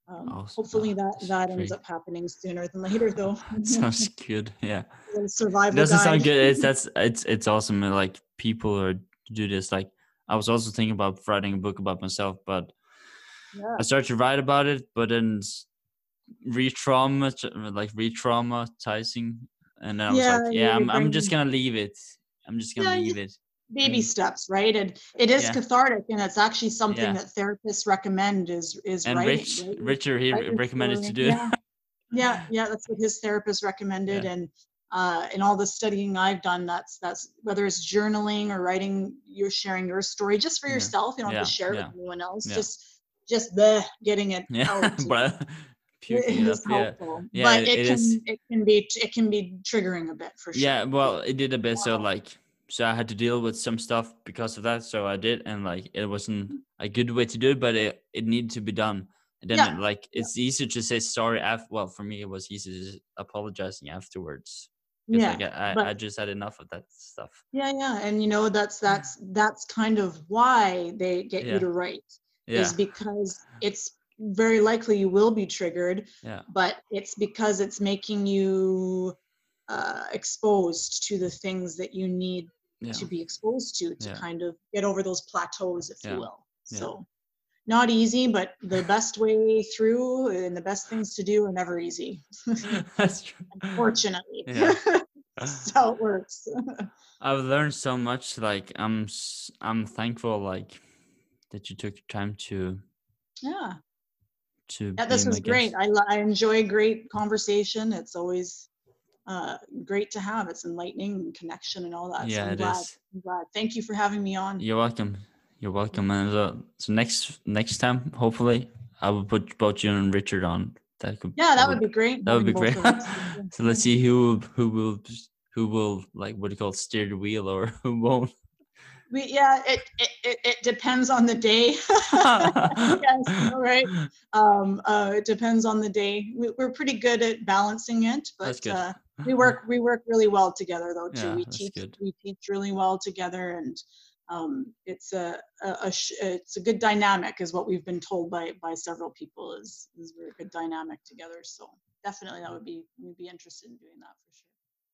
Speaker 2: um,
Speaker 1: Awesome.
Speaker 2: hopefully that that ends up happening sooner than later, though.
Speaker 1: Sounds good. Yeah.
Speaker 2: Survival
Speaker 1: doesn't sound good. It's that's it's it's awesome. Like people are do this. Like I was also thinking about writing a book about myself, but
Speaker 2: Yeah.
Speaker 1: I started to write about it, but then re-trauma, like re-traumatizing, and then I was
Speaker 2: Yeah,
Speaker 1: like, yeah, I'm I'm just gonna leave it. I'm just gonna
Speaker 2: Yeah,
Speaker 1: leave it.
Speaker 2: baby steps right and it is
Speaker 1: Yeah.
Speaker 2: cathartic and it's actually something that therapists recommend is is
Speaker 1: And
Speaker 2: writing
Speaker 1: Rich,
Speaker 2: right?
Speaker 1: Richard, he
Speaker 2: your
Speaker 1: recommended to do it.
Speaker 2: yeah. yeah yeah that's what his therapist recommended and uh, in all the studying I've done, that's that's whether it's journaling or writing, you're sharing your story just for yourself. You don't have to share it with anyone else. Just just the getting it
Speaker 1: Yeah,
Speaker 2: out.
Speaker 1: but puking it
Speaker 2: is
Speaker 1: up,
Speaker 2: helpful.
Speaker 1: Yeah,
Speaker 2: but
Speaker 1: it-
Speaker 2: it, can
Speaker 1: is.
Speaker 2: it can be it can be triggering a bit for sure.
Speaker 1: Yeah, well, it did a bit so like so I had to deal with some stuff because of that. So I did, and like it wasn't mm-hmm. a good way to do it, but it it needed to be done. And then
Speaker 2: Yeah,
Speaker 1: like it's easy to say sorry after. Well, for me, it was easy to apologizing afterwards
Speaker 2: yeah.
Speaker 1: like, I, I
Speaker 2: but-
Speaker 1: I just had enough of that stuff.
Speaker 2: Yeah, yeah, and you know that's that's that's kind of why they get
Speaker 1: Yeah.
Speaker 2: you to write
Speaker 1: Yeah,
Speaker 2: is because it's very likely you will be triggered,
Speaker 1: yeah,
Speaker 2: but it's because it's making you uh, exposed to the things that you need
Speaker 1: yeah,
Speaker 2: to be exposed to to
Speaker 1: Yeah.
Speaker 2: kind of get over those plateaus, if you will. So not easy, but the best way through and the best things to do are never easy,
Speaker 1: that's true.
Speaker 2: fortunately.
Speaker 1: Yeah.
Speaker 2: That's how it works.
Speaker 1: I've learned so much. Like I'm, I'm thankful. Like that you took time to
Speaker 2: yeah.
Speaker 1: To.
Speaker 2: Yeah, this was great. I, I enjoy great conversation. It's always uh, great to have. It's enlightening and connection and all that.
Speaker 1: Yeah,
Speaker 2: so I'm glad.
Speaker 1: is.
Speaker 2: I'm glad. Thank you for having me on.
Speaker 1: You're welcome. You're welcome. And uh, so next next time, hopefully, I will put both you and Richard on. That could.
Speaker 2: Yeah, that would be great.
Speaker 1: That would be great.
Speaker 2: both of us.
Speaker 1: so let's see who who will who will like what do you call it, steer the wheel or who won't.
Speaker 2: We, yeah, it, it, it, it depends on the day. yes, right. Um, uh, it depends on the day. We, we're pretty good at balancing it, but uh, we work we work really well together though too.
Speaker 1: Yeah,
Speaker 2: we teach
Speaker 1: good.
Speaker 2: we teach really well together, and um, it's a, a, a sh- it's a good dynamic, is what we've been told by by several people. Is is we're a good dynamic together. So definitely that would be we'd be interested in doing that for sure.